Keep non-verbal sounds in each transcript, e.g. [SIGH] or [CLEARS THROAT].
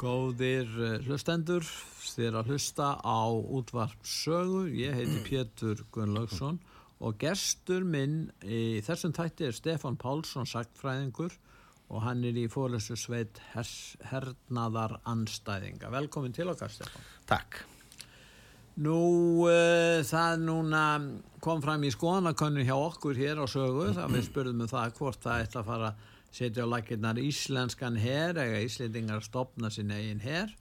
Góðir eh, hlustendur, þér að hlusta á útvarp sögu. Ég heiti [CLEARS THROAT] Pétur Gunnlaugsson og gestur minn í þessum tætti er Stefan Pálsson, sagtfræðingur og hann er í fórlösu sveit hernaðar anstæðinga. Velkomin til okkar, Stefan. Takk. Nú, uh, það núna kom fram í skoðanakönnu hjá okkur hér á sögu, það við spurðum um það hvort það ætla að fara að setja á lakirnar íslenskan her eða íslendingar stopna sin eigin her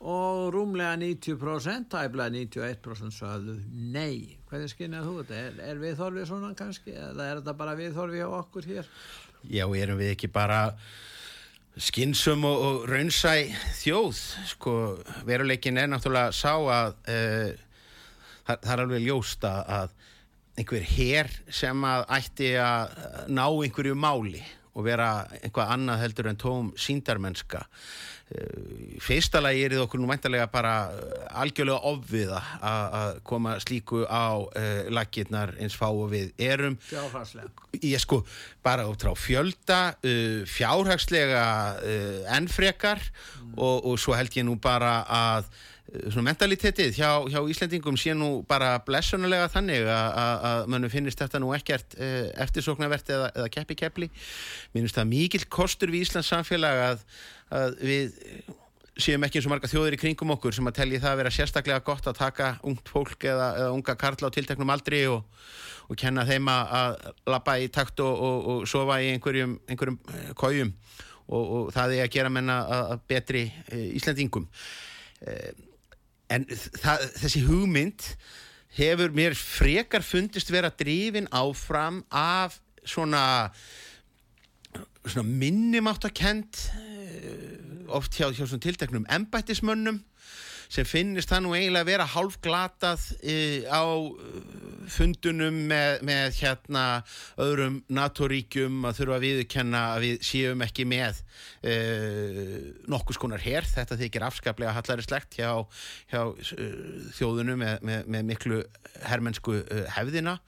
og rúmlega 90% tæflega 91% sögðu nei hvernig skinnið þú þetta? Er, er viðþorfið svona kannski eða er þetta bara viðþorfið á okkur hér? Já, erum við ekki bara skinnsum og, og raunsæ þjóð sko, veruleikin er náttúrulega sá að uh, það, það er alveg ljósta að einhver her sem að ætti að ná einhverju máli og vera einhvað annað heldur en tóm síndarmennska eh, fyrsta lagi er þið okkur nú mæntalega bara eh, algjörlega ofviða að koma slíku á uh, lakirnar eins fá og við erum ég sko bara út á fjölda uh, fjárhagslega uh, ennfrekar mm. og, og svo held ég nú bara að mentalitetið hjá, hjá Íslandingum sé nú bara blessunulega þannig að mannum finnist þetta nú ekkert e, eftirsóknarvert eða, eða keppi keppli minnst það mikill kostur við Íslands samfélag að, að við séum ekki eins og marga þjóðir í kringum okkur sem að telji það að vera sérstaklega gott að taka ungt fólk eða, eða unga karla á tilteknum aldri og, og kenna þeim að lappa í takt og, og, og sofa í einhverjum, einhverjum eh, kójum og það er að gera menna að betri e, Íslandingum e, en það, þessi hugmynd hefur mér frekar fundist vera drifin áfram af svona, svona minnumáttakent eh, oft hjá, hjá tilteknum embættismönnum sem finnist það nú eiginlega að vera hálfglatað e, á e, fundunum með, með hérna öðrum NATO-ríkjum að þurfa að viðkenna að við séum ekki með e, nokkus konar hér, þetta þykir afskaplega hallari slegt hjá, hjá þjóðunum með, með, með miklu hermennsku e, hefðina.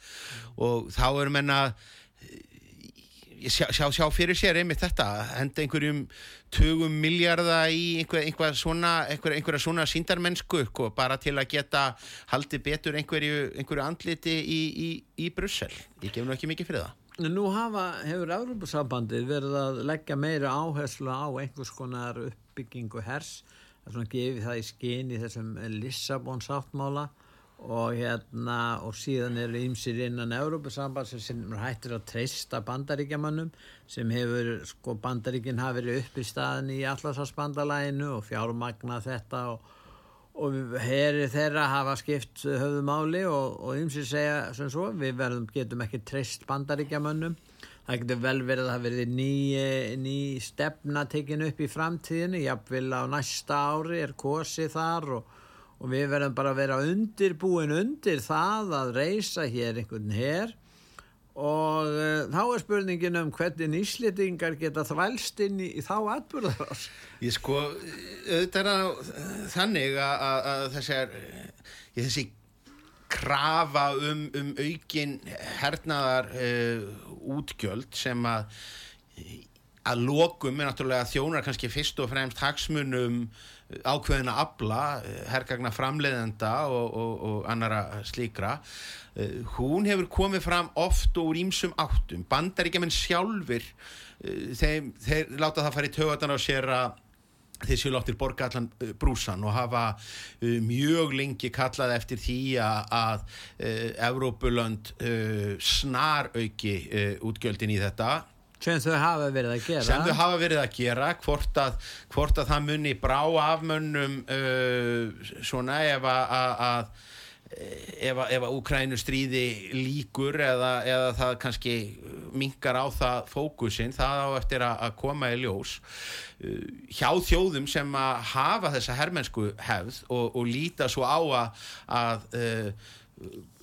Og þá erum enna sjá, sjá, sjá fyrir sér einmitt þetta henda einhverjum tugum miljarda í einhver, einhver svona, einhver, einhverja svona síndarmennsku sko, bara til að geta haldið betur einhverju, einhverju andliti í, í, í Brussel. Ég gef nú ekki mikið fyrir það. Nú hafa, hefur Európa-sambandið verið að leggja meira áherslu á einhvers konar uppbyggingu hers er svona gefið það í skinn í þessum Lissabon sáttmála og hérna og síðan eru ymsir innan Európa-samband sem hættir að treysta bandaríkjamannum sem hefur, sko bandaríkinn hafi verið upp í staðin í allarsvarsbandalæginu og fjármagna þetta og, og heri þeirra hafa skipt höfðumáli og ymsir segja sem svo, við verðum, getum ekki treyst bandaríkjamannum það getur vel verið að það verði ný, ný stefna tekin upp í framtíðinu, jáfnvel á næsta ári er kosið þar og og við verðum bara að vera undirbúin undir það að reysa hér einhvern hér og uh, þá er spurningin um hvernig nýslitingar geta þvælst inn í, í þá atbyrðar Ég sko, auðvitað að þannig að, að, að þessar, þessi krafa um, um aukin hernaðar uh, útgjöld sem að að lokum er náttúrulega þjónar kannski fyrst og fremst hagsmunum ákveðina abla, eh, herrgagna framleiðenda og, og, og annara slíkra. Eh, hún hefur komið fram oft og úr ímsum áttum. Bandaríkjaman sjálfur, eh, þeir, þeir láta það fara í tögatan á sér að þeir séu láttir borga allan brúsan og hafa mjög lengi kallað eftir því að, Evrópulönd snar auki útgjöldin í þetta sem þau hafa verið að gera. Sem þau hafa verið að gera hvort að, hvort að það muni brá afmönnum uh, svona ef að, að ef ef að Úkrænu stríði líkur eða, eða það kannski minkar á það fókusin, það á eftir að, að koma í ljós. Uh, hjá þjóðum sem að hafa þessa hermennsku hefð og, og líta svo á að, að uh,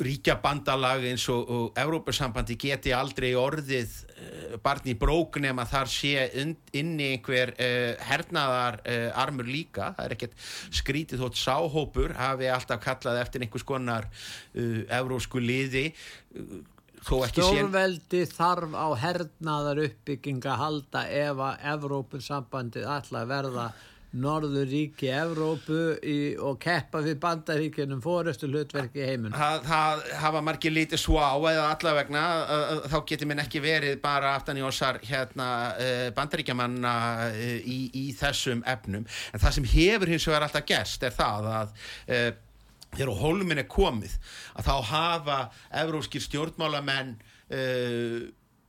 ríkja bandalag eins og, og Európa-sambandi geti aldrei orðið uh, barn í brók nema þar sé und, inni einhver uh, hernaðar uh, armur líka. Það er ekkert skrítið þótt sáhópur hafi alltaf kallað eftir einhvers konar eurósku liði ekki sé Stórveldi þarf á hernaðar uppbygginga halda ef að Evrópussambandið ætla að verða Norðuríki, Evrópu í, og keppa við bandaríkinum fórestu hlutverki heimun það, það hafa margir lítið svo á eða allavegna þá getur minn ekki verið bara aftan í ossar hérna, bandaríkjamanna í, í þessum efnum. En það sem hefur hins vegar alltaf gerst er það að þegar hólminn er komið að þá hafa evróskir stjórnmálamenn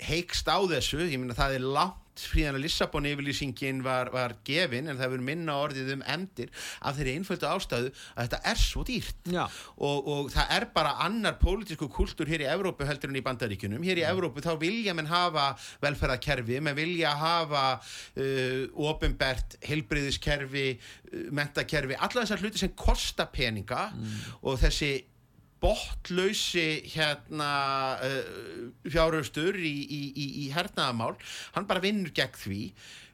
heikst á þessu, ég minna það er langt fríðan að Lissabon yfirlýsingin var, var gefin en það verður minna orðið um endir af þeirri einföldu ástæðu að þetta er svo dýrt og, og það er bara annar pólitísku kultúr hér í Evrópu heldur en í bandaríkunum hér í mm. Evrópu þá vilja menn hafa velferðarkerfi, menn vilja hafa uh, ofinbert heilbriðiskerfi, uh, mentakerfi alla þessar hluti sem kosta peninga mm. og þessi bottlausi hérna uh, fjárhaustur í, í, í, í hernaðamál, hann bara vinnur gegn því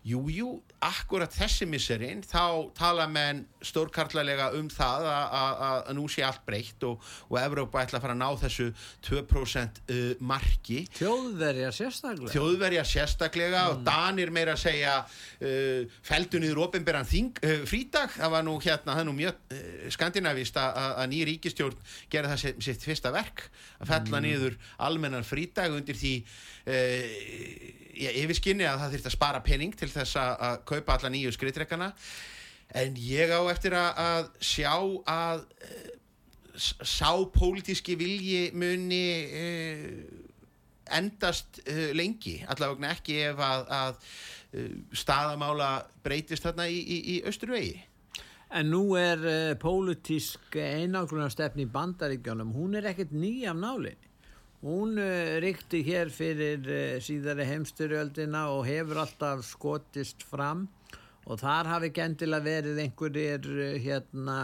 Jújú, jú, akkurat þessi misserinn, þá tala menn stórkartlarlega um það að nú sé allt breytt og, og Evrópa ætla að fara að ná þessu 2% uh, marki. Þjóðverja sérstaklega. Þjóðverja sérstaklega mm. og Danir meira að segja uh, feldunniður ofinberan uh, frídag. Það var nú hérna, það er nú mjög uh, skandinavist að ný ríkistjórn gera það sitt, sitt fyrsta verk að fella mm. niður almennan frídag undir því uh, yfir skinni að það þurft að spara pening til þess að kaupa alla nýju skriðdrekkana. En ég á eftir að, að sjá að uh, sá pólitíski vilji muni uh, endast uh, lengi. Allavega ekki ef að, að staðamála breytist þarna í, í, í Östurvegi En nú er pólitísk einangrunarstefni í bandaríkjónum, hún er ekkert ný af nálinni Hún uh, ríkti hér fyrir uh, síðari heimstyrjöldina og hefur alltaf skotist fram og þar hafi gendilega verið einhverjir uh, hérna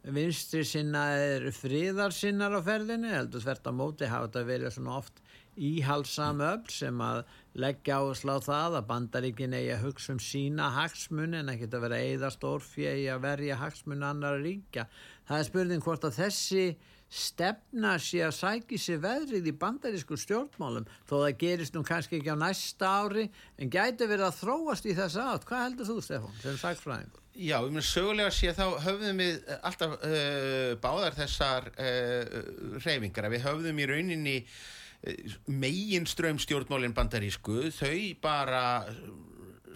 vinstri sinnaðir fríðarsinnar á ferðinu, heldur þvert að móti hafa þetta verið svona oft íhalsam öll sem að leggja áherslu á það að bandaríkin eigi að hugsa um sína hagsmun en ekki að vera eða stórfi eigi að verja hagsmun annar ríkja. Það er spurning hvort að þessi stefna sér að sæki sér veðrið í bandarísku stjórnmálum þó það gerist nú kannski ekki á næsta ári en gæti verið að þróast í þess aðt. Hvað heldur þú Stefán sem sagfræðingur? Já, um sögulega sé þá höfðum við alltaf uh, báðar þessar uh, reyfingar. Við höfðum í rauninni megin strömstjórnmálinn bandarísku, þau bara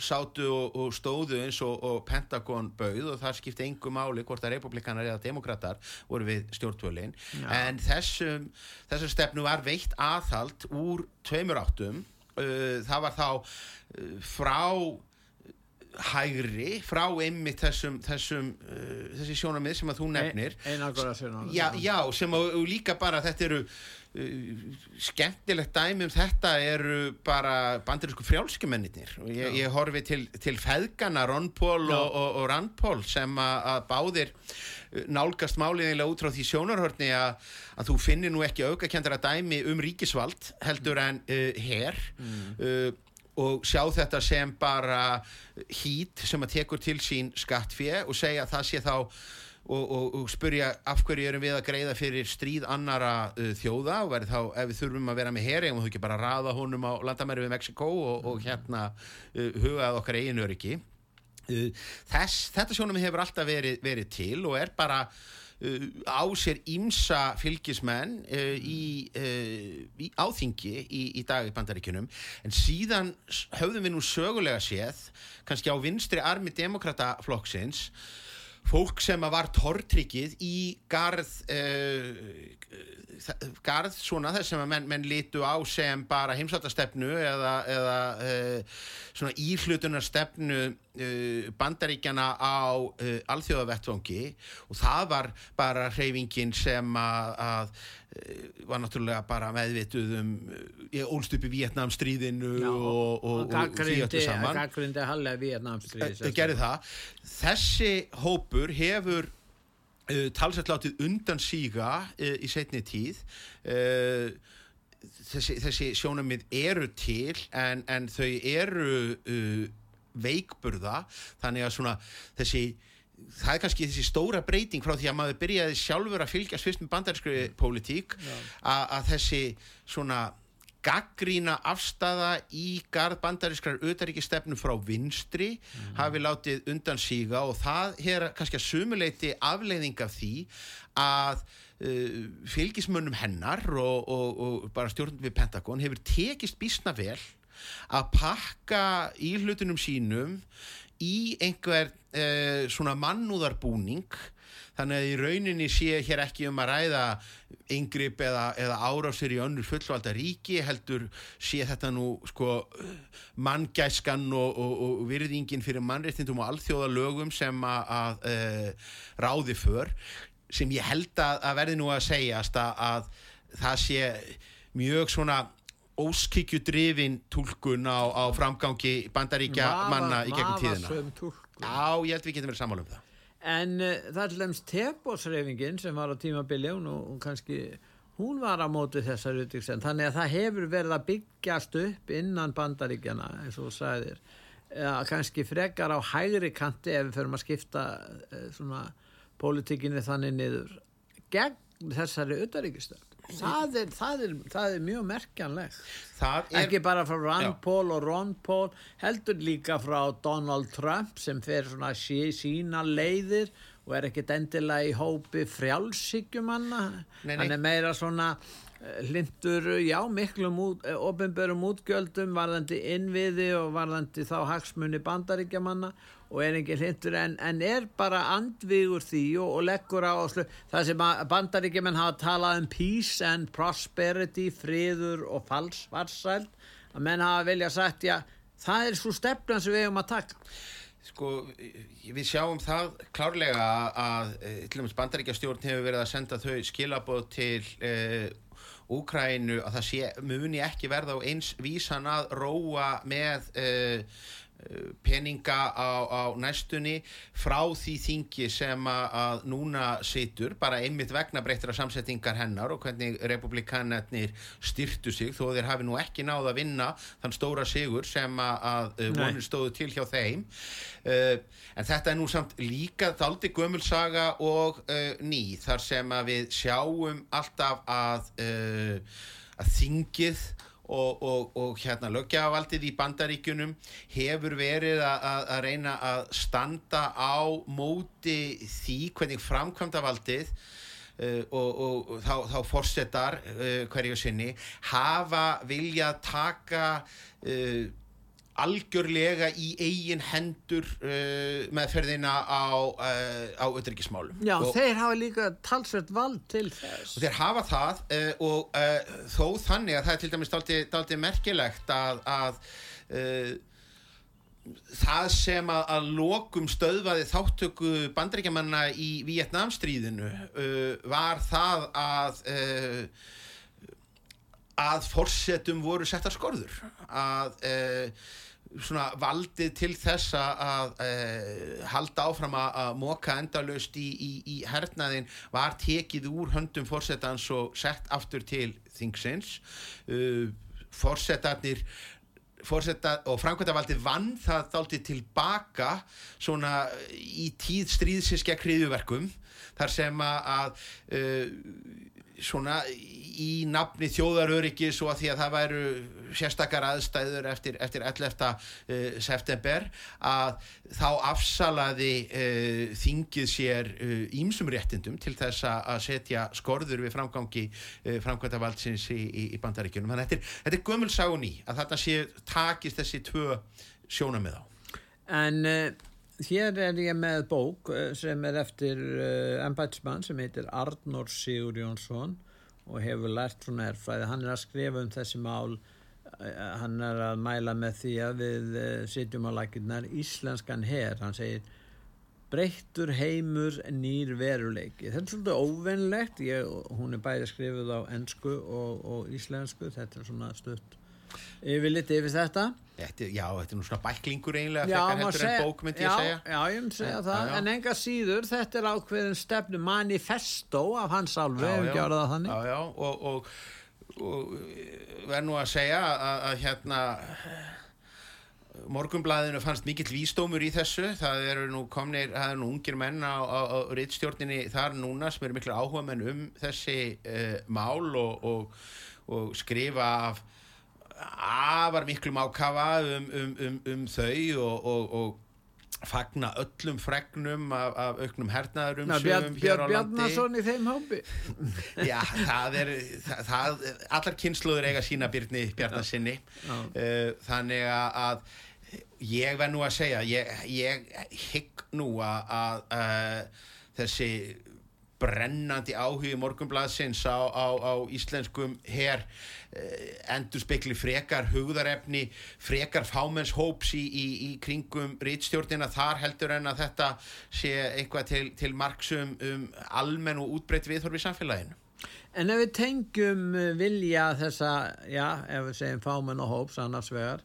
sátu og, og stóðu eins og, og Pentagon bauð og það skipti engu máli hvort að republikanar eða demokrater voru við stjórnvölin. En þessum, þessum stefnu var veitt aðhald úr tveimur áttum. Uh, það var þá uh, frá hægri frá einmitt þessum, þessum uh, þessi sjónamið sem að þú nefnir. sjónamið já, já, sem að líka bara þetta eru skemmtilegt dæmi um þetta eru bara bandirísku frjálskjumennir og ég, ég horfi til, til feðgana Ron Paul og, og, og Rand Paul sem að, báðir uh, nálgast máliðinlega út frá því sjónarhörni að, að þú finnir nú ekki aukakendara dæmi um ríkisvald heldur en uh, her. Mm. uh, og sjá þetta sem bara hít sem að tekur til sín skattfið og segja að það sé þá og, og, og spurja af hverju erum við að greiða fyrir stríð annara uh, þjóða og verði þá ef við þurfum að vera með heri og þú ekki bara raða honum á landamæri við Mexiko og, og hérna uh, hugað okkar eiginu öryggi. Uh, þess, þetta sjónum hefur alltaf verið, verið til og er bara Uh, á sér ímsa fylgismenn uh, í, uh, í áþingi í, í dag í bandaríkunum en síðan höfðum við nú sögulega séð kannski á vinstri armi demokrataflokksins fólk sem var tortryggið í garð uh, garð svona þess sem að menn, menn litu á sem bara heimsvátastefnu eða, eða uh, svona íhlutunarstefnu uh, bandaríkjana á alþjóðavettvangi. Og það var bara hreyfingin sem að, að var náttúrulega bara meðvituð um ég ólst upp í Vietnamstríðinu og, og, og, og því öllu saman. Gaggrindi Hallega Vietnamstríð gerði það. Þessi hópur hefur uh, talsett látið undan síga uh, í setni tíð. Uh, þessi, þessi sjónamið eru til en, en þau eru veikburða. Þannig að svona þessi það er kannski þessi stóra breyting frá því að maður byrjaði sjálfur að fylgjast fyrst með bandarinskri pólitík að þessi svona gaggrína afstafa í garð bandarískrar auðaríkistefnu frá vinstri mm. hafi látið undan síga og það er kannski að sumuleiti afleiðing af því að uh, fylgismönnum hennar og, og, og bara stjórnum við Pentagon hefur tekist bísna vel að pakka í hlutunum sínum í einhver uh, svona mannúðarbúning. Þannig að í rauninni sé hér ekki um að ræða yngripp eða, eða árásir í önnur fullvalda ríki heldur sé þetta nú sko manngæskan og, og, og virðingin fyrir mannreitindum og alþjóða lögum sem að e, ráði för sem ég held að, að verði nú að segjast að, að það sé mjög svona óskikjudrifin tólkun á, á framgangi bandaríkja manna í gegnum tíðina. Já, ég held við getum verið sammála um það. En uh, það er til dæmis tepósreifingin sem var á tímabili og, og kannski hún var á móti þessar utíksen þannig að það hefur verið að byggjast upp innan bandaríkjana eins og sæðir ja, kannski frekar á hægri kanti ef við förum að skipta uh, svona pólitíkinni þannig niður gegn þessari utíkistönd það er, það, er, það er mjög merkjanlegt. Ekki bara frá Rand já. Paul og Ron Paul heldur líka frá Donald Trump sem fer svona sína leiðir og er ekkit endilega í hópi frjálsíkjumanna hann er meira svona hlindur, já, miklum ofinbörum útgjöldum varðandi innviði og varðandi þá hagsmunni bandaríkjamanna og er ekki hlindur en, en er bara andvígur því og, og leggur á áslu það sem bandaríkjaman hafa talað um peace and prosperity, friður og falsvarsæl að menn hafa velja sagt, já, það er svo stefnan sem við hefum að taka. Sko, við sjáum það klárlega að, að til og með bandaríkjastjórn hefur verið að senda þau skilabóð til eh, Úkrænu að það sé, muni ekki verða á eins vísan að róa með uh, peninga á, á næstunni frá því þingi sem að núna situr, bara einmitt vegna breyttra samsettingar hennar og hvernig republikanarnir styrtu sig þó þeir hafi nú ekki náð að vinna þann stóra sigur sem að vonir stóðu til hjá þeim. Uh, en þetta er nú samt líka þáldi gömulsaga og uh, ný þar sem að við sjáum alltaf að uh, að þingið og, og, og hérna lögjavaldið í bandaríkunum hefur verið að reyna að standa á móti því hvernig framkvæmdavaldið uh, og, og þá, þá fórsetar uh, hverju sinni hafa viljað taka uh, algjörlega í eigin hendur uh, meðferðina á, uh, á öðryggismálum. Já, og þeir hafa líka talsveit vald til þess. Og þeir hafa það uh, og uh, þó þannig að það er til dæmis dálítið merkilegt að, að uh, það sem að, að lokum stöðvaði þáttöku bandrækjamanna í Vietnamstríðinu uh, var það að að fórsetum voru settar skorður að svona valdið til þess að e, halda áfram að móka endalust í, í, í hernaðin var tekið úr höndum fórsetans og sett aftur til þingsins. Uh, fórsetarnir Fórseta, og framkvæmtavaldið vann það þáltið tilbaka svona í tíð stríðsins gegn hriðuverkum þar sem að uh, svona í nafni þjóðaröryggis og að því að það væru sérstakar aðstæður eftir, eftir 11. Uh, september að þá afsalaði uh, þingið sér ímsum uh, réttindum til þess að setja skorður við framgangi uh, framkvæmta valdsins í, í, í bandaríkjunum. Þannig að þetta er, er gömulsáni að þetta sé takist þessi tvö sjónamið á. En hér er ég með bók eh, sem er eftir uh, embætsmann sem heitir Arnór Sigur Jónsson og hefur lært svona erfræði. Hann er að skrifa um þessi mál, uh, hann er að mæla með því að við sitjum á laginnar íslenskan her. Hann segir breyttur heimur nýr veruleiki. Þetta er svolítið óvennlegt, ég, hún er bæði skrifuð á ennsku og, og íslensku, þetta er svona stutt yfir litið yfir þetta. Þetta, já, þetta er nú svona bæklingur eiginlega Já, frekar má heldur segja- en bók myndi ég já, segja Já, ég myndi segja Já, það, já. en enga síður, þetta er ákveðin stefnu manifesto af hans álfi, ef ekki orða það þannig. já, já, og, og, og verð nú að segja að, að hérna morgunblæðinu fannst mikill vísdómur í þessu það eru nú komnir, það eru nú ungir menn á, á, á rittstjórninni þar núna sem eru miklu áhuga menn um þessi uh, mál og, og, og skrifa af afar miklum ákafa um, um, um, um þau og, og, og fagna öllum fregnum af, af auknum hernaðurum Bjarn, Bjarn Bjarnason í þeim hópi. [LAUGHS] Já, það er það, það, allar kynnslóður eiga sína Byrni Bjarnasinni uh, þannig að, að ég verð nú að segja ég, ég hygg nú að, að uh, þessi brennandi áhugi morgunblaðsins á, á, á íslenskum her uh, endur spekli frekar hugðarefni, frekar fámennshóps í, í, í kringum rítstjórnina þar heldur en að þetta sé eitthvað til, til marksum um almenn og útbreytt viðhorfi samfélaginu. En ef við tengjum uh, vilja þessa, já, ef við segjum fámenn og hóps annars vegar,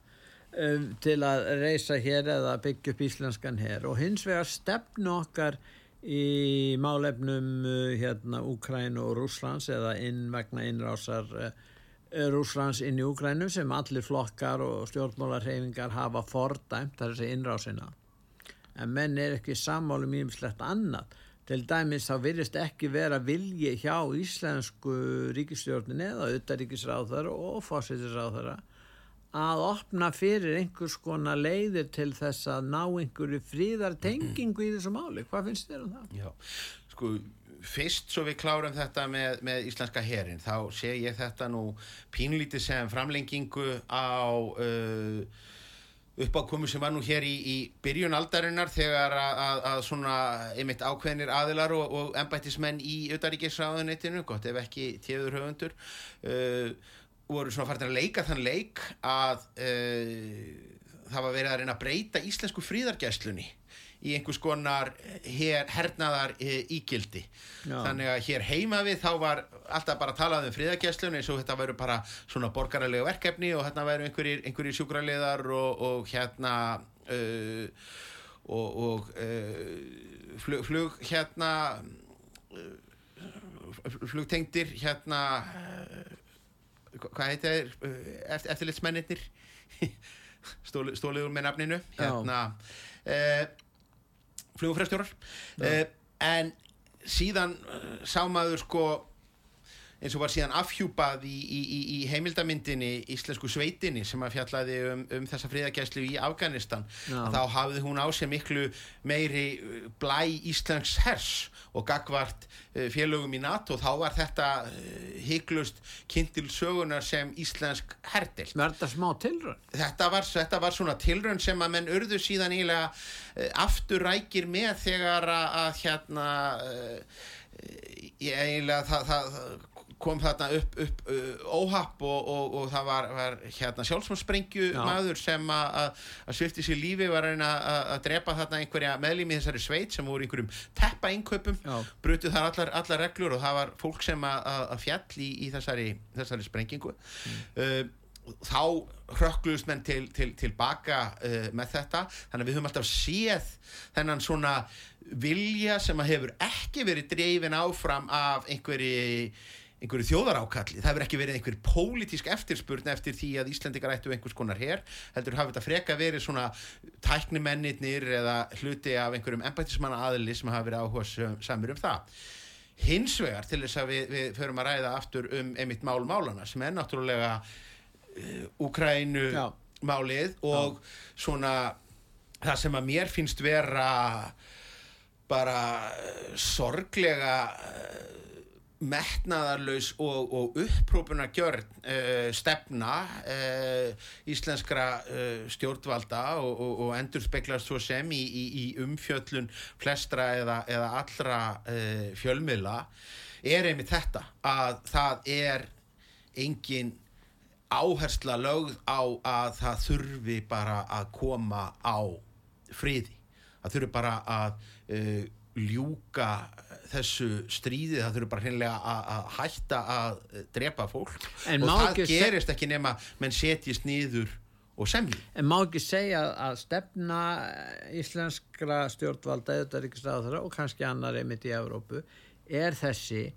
um, til að reysa hér eða byggja upp íslenskan hér og hins vegar stefnu okkar í málefnum uh, hérna Úkrænu og Rússlands eða inn vegna innrásar uh, Rússlands inn í Úkrænu sem allir flokkar og stjórnmálarhefingar hafa fordæmt þessi innrásina. En menn er ekki sammálum ímslegt annað. Til dæmis þá virðist ekki vera vilji hjá íslensku ríkistjórnin eða auðaríkisráðara og fósætisráðara að opna fyrir einhvers konar leiðir til þess að ná einhverju fríðartengingu í þessu máli. Hvað finnst þér um það? Já, sko, fyrst svo við klárum þetta með, með íslenska herin, þá sé ég þetta nú pínlítið sem framlengingu á uh, uppákomu sem var nú hér í, í byrjun aldarinnar þegar að, að, að svona einmitt ákveðnir aðilar og, og embættismenn í auðaríkisráðunitinu, gott ef ekki tíður höfundur, uh, voru svona farin að leika þann leik að uh, það var verið að reyna að breyta íslensku fríðargæslunni í einhvers konar her, hernaðar e, ígildi Já. þannig að hér heima við þá var alltaf bara að tala um friðargæslun eins og þetta væru bara svona borgaralega verkefni og hérna væru einhverjir, einhverjir sjúkraliðar og, og hérna uh, og, og uh, flug, flug hérna uh, flugtengdir hérna uh, hvað heitir þeir eftir, eftirlitsmennir [LAUGHS] Stóli, stóliður með nafninu hérna uh, flugumfræstjórar uh, en síðan uh, sá maður sko eins og var síðan afhjúpað í, í, í, í heimildamyndinni Íslensku sveitinni sem að fjallaði um, um þessa friðagæslu í Afganistan þá hafði hún á sig miklu meiri uh, blæ Íslands hers og gagvart uh, félögum í NATO. Þá var þetta uh, hygglust kynnt til sögunar sem íslensk herdel Verða smá tilrönd? þetta var, þetta var svona tilraun sem að menn urðu síðan eiginlega uh, aftur rækir með þegar að, að hérna uh, ég eiginlega það, það, það kom þarna upp, upp uh, óhapp og, og, og það var, var hérna sjálfsmálsprengju Já. maður sem að, svifti sér lífi var að reyna að, drepa þarna einhverja meðlými í þessari sveit sem voru einhverjum teppa Já. brutu þar allar, allar reglur og það var fólk sem að, fjall í, í þessari, þessari sprengingu uh, þá hrökkluðust menn til, til, til baka uh, með þetta þannig að við höfum alltaf séð þennan svona vilja sem að hefur ekki verið dreifin áfram af einhverju einhverju þjóðarákalli, það hefur ekki verið einhver pólitísk eftirspurn eftir því að Íslendingar ættu einhvers konar her, heldur hafi þetta freka verið svona tæknimennirnir eða hluti af einhverjum embættismanna aðli sem hafa verið áhuga samir um það. Hins vegar til þess að við, við förum að ræða aftur um einmitt mál málana sem er náttúrulega uh, Úkrænu Já. málið og svona það sem að mér finnst vera bara uh, sorglega uh, metnaðarlaus og, og upprópuna gjörn uh, stefna uh, íslenskra uh, stjórnvalda og, og, og endur speklast svo sem í, í, í umfjöllun flestra eða, eða allra fjölmiðla er einmitt þetta að það er engin áhersla lögð á að það þurfi bara að koma á friði. Það þurfi bara að ljúka þessu stríði það þurfa bara hreinlega að hætta að drepa fólk en og það gerist ekki nema menn setjist nýður og semji. En má ekki segja að stefna íslenskra stjórnvalda, auðvitaðriksraðara og kannski annar einmitt í Evrópu er þessi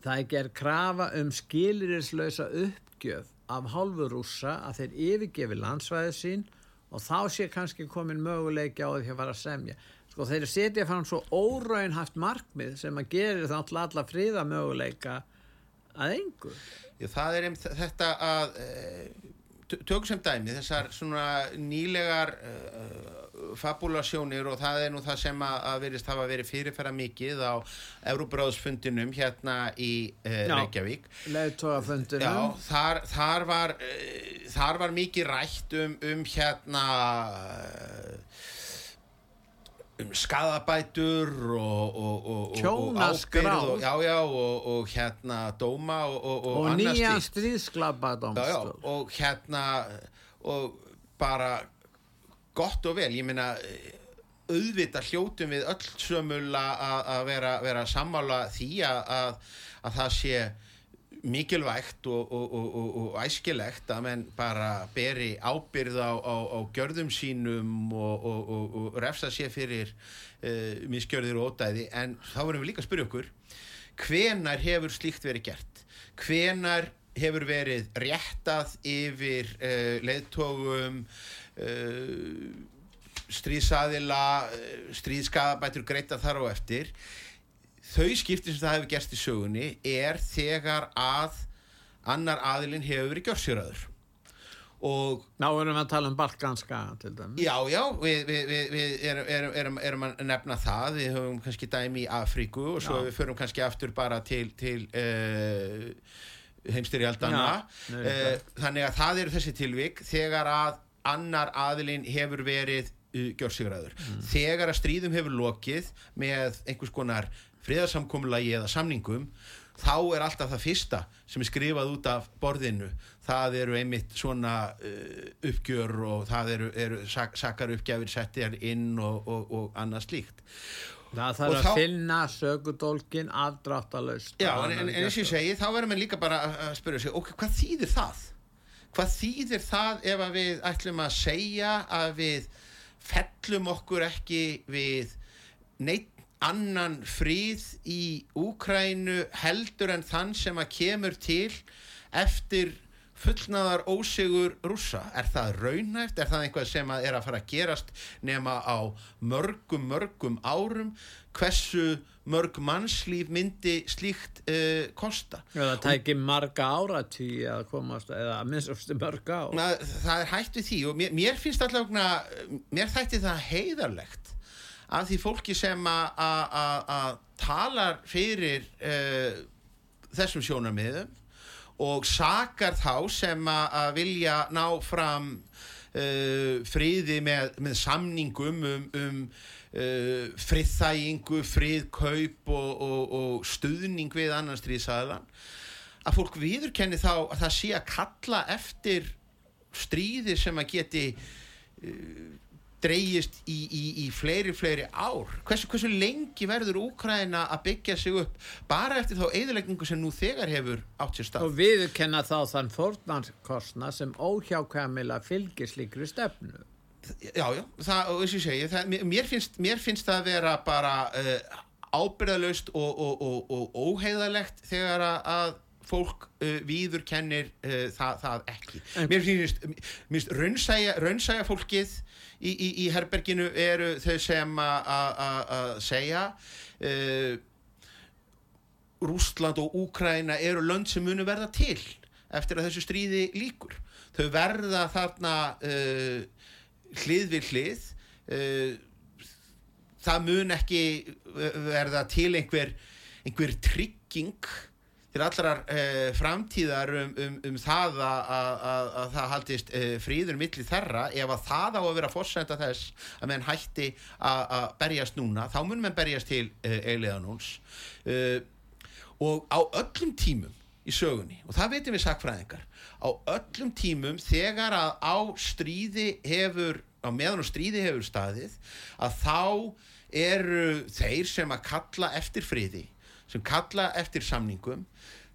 það er gerð krafa um skilirislausa uppgjöf af hálfu rúsa að þeir yfirgefi landsvæðið sín og þá sé kannski komin möguleiki á því að fara að semja sko þeir setja fram svo óraunhaft markmið sem að gerir þá alltaf fríða möguleika að engur Já, það er einmitt þetta að e, tökum sem dæmi þessar svona nýlegar uh, fabulasjónir og það er nú það sem að, að verist hafa verið fyrirfæra mikið á Euróbráðsfundinum hérna í uh, Reykjavík. Já, þar, þar var uh, þar var mikið rætt um, um hérna um skadabætur og, og, og, Kjónaskráð Já, já, og hérna dóma og nýja stríðsklappa og hérna og bara gott og vel, ég minna auðvita hljótum við öll sömul að vera, vera sammála því að, að það sé mikilvægt og, og, og, og æskilegt að menn bara beri ábyrð á, á, á gjörðum sínum og refsa sér fyrir uh, miskjörðir og ódæði. En þá verðum við líka að spyrja okkur hvenar hefur slíkt verið gert? Hvenar hefur verið réttað yfir uh, leiðtógum uh, stríðsaðila stríðskadabætur greita þar og eftir þau skipti sem það hefur gerst í sögunni er þegar að annar aðilinn hefur verið gjörsýraður og Ná erum við að tala um balkanska til dæmis? Já, já, við, við, við, erum, erum, erum, að nefna það. Við höfum kannski dæmi í Afríku og svo já. við förum kannski aftur bara til, til uh, heimstyrjaldana uh, þannig að það eru þessi tilvík þegar að annar aðilinn hefur verið uh, gjörsýraður mm. þegar að stríðum hefur lokið með einhvers konar friðarsamkomulagi eða samningum þá er alltaf það fyrsta sem er skrifað út af borðinu. Það eru einmitt svona uh, uppgjör og það eru, eru sak, sakar uppgjafir settir inn og, og, og annað slíkt. Það þarf að þá, finna sögudólkin afdráttalust Já, en, en, eins og ég segi, þá verður maður líka bara að spyrja sig, ok, hvað þýðir það? Hvað þýðir það ef við ætlum að segja að við fellum okkur ekki við neitt annan fríð í Úkrænu heldur en þann sem að kemur til eftir fullnaðar ósigur rúsa er það raunæft, er það einhvað sem að er að fara að gerast nema á mörgum, mörgum árum? Hversu mörg mannslíf myndi slíkt uh, kosta? Það tækir marga áratí að komast, eða að minnst mörg á það er hægt við því og mér, mér finnst alltaf mér þætti það heiðarlegt af því fólki sem að talar fyrir uh, þessum sjónarmiðum og sakar þá sem að vilja ná fram uh, friði með, með samningum um, um uh, friðþægingu, friðkaup og, og, og stuðning við annan stríðsæðan að fólk viðurkenni þá að það sé að kalla eftir stríði sem að geti dreyjist í, í, í fleiri, fleiri ár. Hversu, hversu lengi verður Úkræna að byggja sig upp bara eftir þá eðilegningu sem nú þegar hefur átt sér stað? Og viðkenna þá þann fornarskostna sem óhjákvæmila fylgir slikri stefnu. Já, já, það, og þess að segi, það, mér, finnst, mér finnst það að vera bara uh, ábyrðalöst og, og, og, og óheiðalegt þegar að fólk uh, víður kennir uh, það, það ekki. Mér finnst, raunsæja fólkið í, í, í herberginu eru þau sem að segja uh, Rústland og Úkræna eru lönd sem munu verða til eftir að þessu stríði líkur þau verða þarna uh, hlið við hlið uh, það mun ekki verða til einhver einhver trygg bygging til allrar uh, framtíðar um, um, um það að, að, að það haldist uh, fríður milli þerra ef að það á að vera fórsenda þess að menn hætti að berjast núna þá mun menn berjast til uh, eiliðanúls og á öllum tímum í sögunni og það veitum við sakfræðingar á öllum tímum þegar að á stríði hefur á meðan og stríði hefur staðið að þá eru þeir sem að kalla eftir friði sem kalla eftir samningum.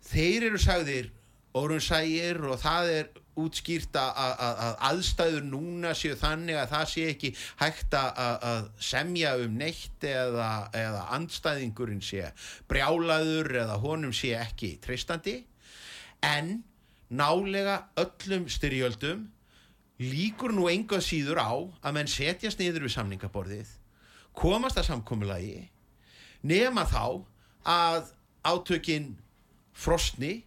Þeir eru sagðir orunsægir og það er útskýrt að aðstæður núna séu þannig að það sé ekki hægt að semja um neitt eða, eða andstæðingurinn sé brjálaður eða honum sé ekki treystandi. En nálega öllum styrjöldum líkur nú enga síður á að menn setjast niður við samningaborðið komast að samkomulagi nema þá að átökin frostni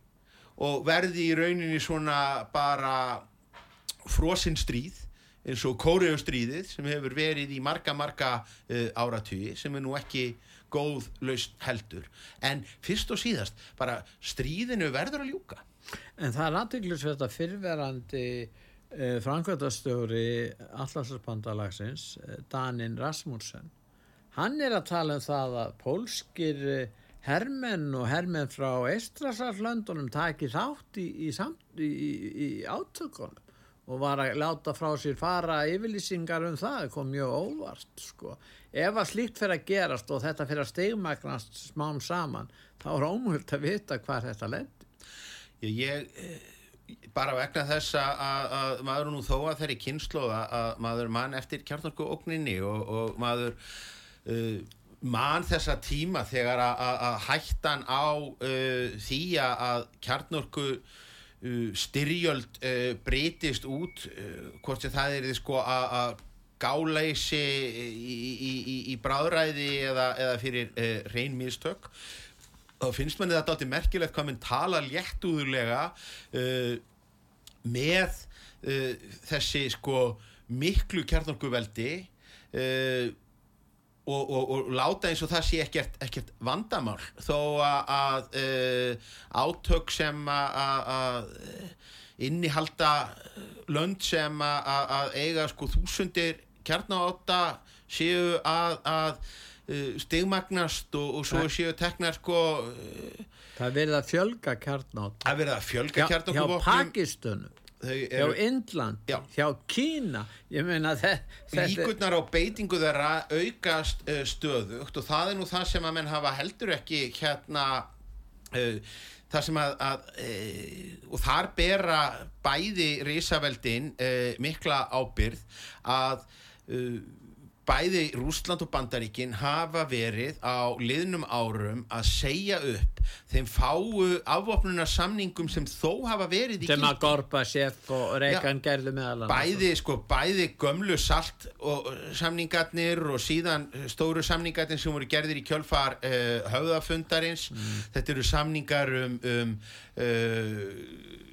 og verði í rauninni svona bara frosinn stríð eins og kóriðustríðið sem hefur verið í marga marga uh, áratugji sem er nú ekki góð laust heldur. En fyrst og síðast bara stríðinu verður að ljúka. En það er aðtöklusveit að fyrverandi uh, framkvæmtastjóri Allarsbandalagsins eh, Danin Rasmussen hann er að tala um það að pólskir hermenn og hermenn frá Eistrasarlöndunum taki þátt í, í, í, í átökunum og var að láta frá sér fara yfirlýsingar um það, kom mjög óvart sko. Ef að slíkt fyrir að gerast og þetta fyrir að stegmagnast smám saman, þá er ómöld að vita hvað þetta lendir. Ég, eh, bara vegna þess að, að maður nú þó að þeirri kynnslóða að maður mann eftir kjarnorku ógninni og, og maður uh, mann þessa tíma þegar að hættan á uh, því að kjarnorku uh, styrjöld uh, breytist út uh, hvort sem það er sko að gáleiðsi í, í, í, í bráðræði eða, eða fyrir uh, reyn mistök þá finnst manni þetta alltaf merkilegt hvað mann tala léttúðulega uh, með þessi sko miklu kjarnorku veldi og og, og, og láta eins og það sé ekkert, ekkert vandamál. Þó að, að uh, átök sem að innihalda lönd sem að eiga sko þúsundir kjarnáta séu að, að uh, stigmagnast og, og svo séu teknar sko uh, Það verður að fjölga kjarnáta Það verður að fjölga kjarnáta Hjá, hjá Pakistunum hjá Indland, já. hjá Kína ég meina þetta líkurnar á beitingu þeirra aukast uh, stöðugt og það er nú það sem að menn hafa heldur ekki hérna uh, það sem að, að uh, og þar bera bæði risaveldin mikla ábyrð að bæði Rúsland og Bandaríkin hafa verið á liðnum árum að segja upp þeim fáu afvopnunarsamningum sem þó hafa verið í sem að Gorbachev og Reagan gerðu meðal bæði, sko, bæði gömlu salt og samningarnir og síðan stóru samningarnir sem voru gerðir í kjölfar uh, höfðafundarins. Mm. þetta eru samningar um, um uh,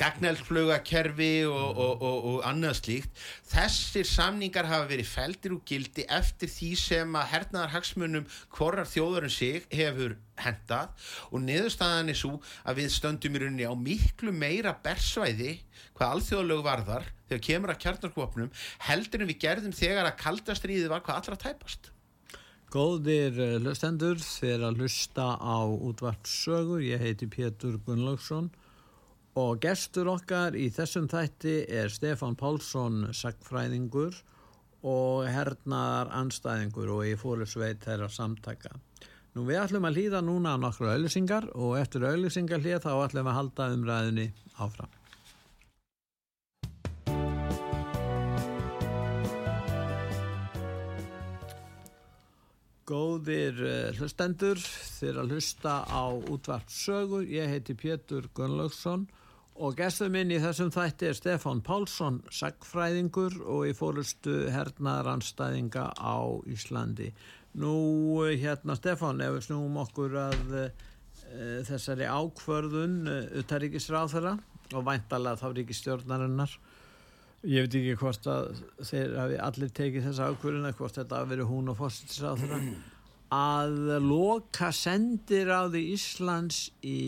gagnælflögakerfi og, og, og, og annað slíkt. Þessir samningar hafa verið feldir úr gildi eftir því sem að hernaðarhagsmunum hvorar þjóðurinn sig hefur hendað og neðurstaðan er svo að við stöndum í rauninni á miklu meira bersvæði hvað alþjóðlög varðar þegar kemur að kjarnarkvopnum heldur en við gerðum þegar að kaldastriðið var hvað allra tæpast. Góðir eh, hlustendur þeir að hlusta á útvarpsögur ég heiti Pétur Gunnlaugsson Og gestur okkar í þessum þætti er Stefan Pálsson sagfræðingur og hernaðar anstæðingur og ég fóru sveit þeirra samtaka. Nú við ætlum að hlýða núna á nokkru auðlisingar og eftir auðlisingar hlýða þá ætlum við að halda umræðinni áfram. Góðir eh, hlustendur, þeir að hlusta á útvart sögur. Ég heiti Pétur Gunnlaugsson Og gestur minn í þessum þætti er Stefán Pálsson, sagfræðingur og í fórustu hernaðaranstæðinga á Íslandi. Nú hérna Stefán, ef við snúum okkur að e, þessari ákvörðun utaríkisráð þeirra og væntalega þá ríkistjórnarinnar. Ég veit ekki hvort að þeir hafi allir tekið þessa ákvörðuna, hvort þetta hafi verið hún og fórstisráð þeirra að loka sendir á því Íslands í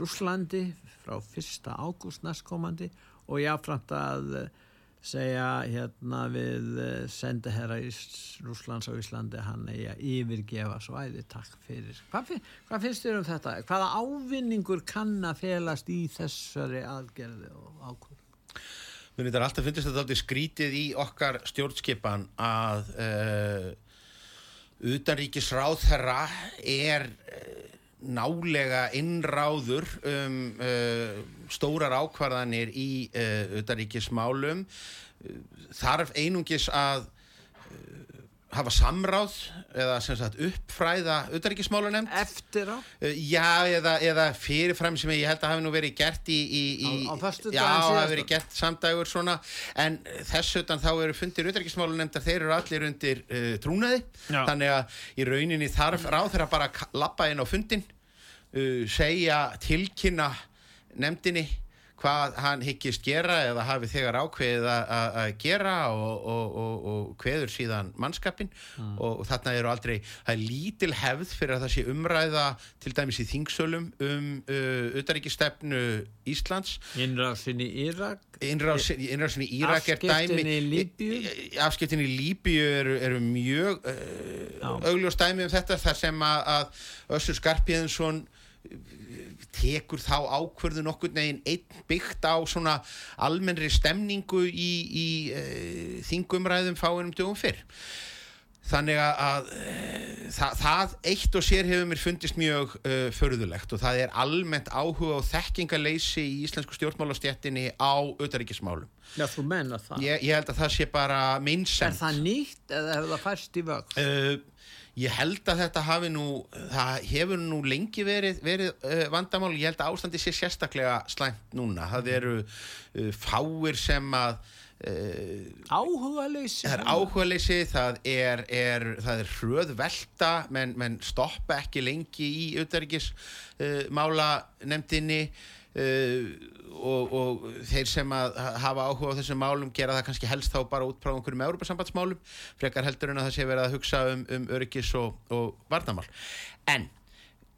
Rúslandi frá 1. ágúst næstkomandi og jáfnframt að segja hérna við sendiherra Rúslands á Íslandi hann eigi að yfirgefa svæði takk fyrir. Hvað, hvað finnst þér um þetta? Hvaða ávinningur kann að felast í þessari aðgerði og ákvöld? Mér finnst alltaf finnst þetta alltaf skrítið í okkar stjórnskipan að uh, utanríkisráðherra er uh, nálega innráður um uh, stórar ákvarðanir í utanríkismálum. Þarf einungis að hafa samráð eða sem sagt uppfræða auðaríkismálunemnd eftir á? Uh, já, eða, eða fyrirfram sem ég held að hafi nú verið gert í, í, í á, á fastu já, hafi verið gert samdægur svona en þess utan þá eru fundir auðaríkismálunemndar þeir eru allir undir uh, trúnaði já. þannig að í rauninni þarf ráð þeirra bara að lappa inn á fundin uh, segja tilkynna nefndinni hvað hann hyggist gera eða hafi þegar ákveðið að gera og, og, og, og hveður síðan mannskapin mm. og þarna eru aldrei, það er lítil hefð fyrir að það sé umræða til dæmis í þingsölum um uh, utaríkistefnu Íslands. Innrásin í Írak? Innrásin í Írak er dæmi Afskiptin í Líbíu Afskiptin í Líbíu eru, eru mjög uh, augljós dæmi um þetta þar sem að, að Össur Skarpíðinsson tekur þá ákverðu nokkur neginn einn byggt á svona almennri stemningu í, í e, þingumræðum fáinum dögum fyrr. Þannig að e, það, það eitt og sér hefur mér fundist mjög e, förðulegt og það er almennt áhuga og þekkingaleysi í íslensku stjórnmálastjættinni á auðaríkismálum Já, þú menna það. Ég, ég held að það sé bara minnsend Er það nýtt eða hefur það færst í vöxt? Ég held að þetta hafi nú, það hefur nú lengi verið, verið uh, vandamál, ég held að ástandi sé sérstaklega slæmt núna. Það eru uh, fáir sem að... Uh, áhugaleysi? Það er áhugaleysi, það er, er, það er hröð velta, menn men stoppa ekki lengi í auðverkismála nefndinni og, og þeir sem að hafa áhuga á þessum málum gera það kannski helst þá bara út frá einhverjum Európa-sambandsmálum frekar heldur en að það sé verið að hugsa um, um öryggis og, og varnamál en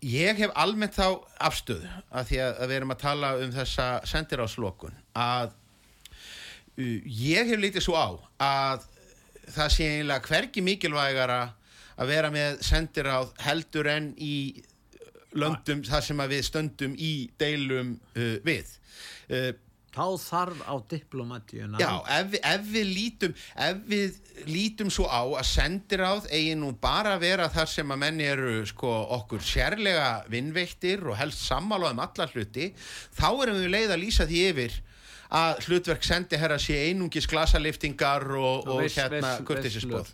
ég hef almennt þá afstöðu að því að við erum að tala um þessa sendiráðslokun að uh, ég hef litið svo á að það sé einlega hverki mikilvægara að vera með sendiráð heldur en í löndum þar sem við stöndum í deilum uh, við uh, þá þarf á diplomatíuna já, ef, ef við lítum ef við lítum svo á að sendiráð eigi nú bara vera þar sem að menni eru sko okkur sérlega vinnveittir og helst sammála um alla hluti þá erum við leið að lýsa því yfir að hlutverk sendi herra sé einungis glasaliftingar og, og Viss- hérna kurtisisbóð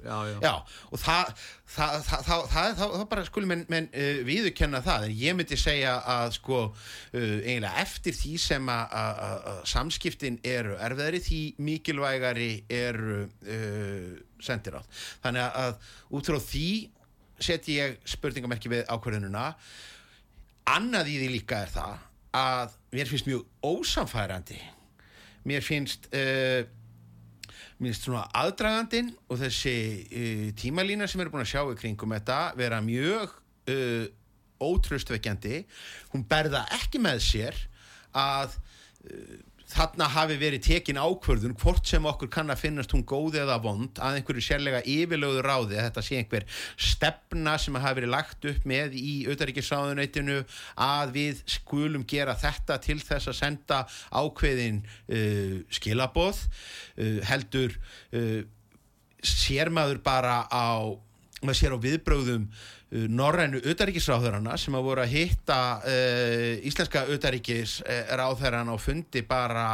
og það það, það, það, það, bara skulum menn, menn uh, viðurkenna það, en ég myndi segja að sko uh, eiginlega eftir því sem að- samskiptin eru erfiðari því mikilvægari eru uh, sendir átt þannig að, að út frá því setji ég spurningamerki við ákvörðununa annað í því líka er það að mér finnst mjög ósamfærandi mér finnst uh, mér finnst svona aðdragandin og þessi uh, tímalína sem við erum búin að sjá í kringum þetta vera mjög uh, ótröstveikjandi hún berða ekki með sér að þarna hafi verið tekin ákvörðun hvort sem okkur kann að finnast hún góð eða vond að einhverju sérlega yfirlögðu ráði þetta sé einhver stefna sem hafi verið lagt upp með í auðaríkisráðuneytinu að við skulum gera þetta til þess að senda ákveðin uh, skilaboð uh, heldur uh, sér maður bara á sér á viðbröðum norrænu auðaríkisráðurana sem að voru að hitta uh, íslenska auðaríkisráðuran á fundi bara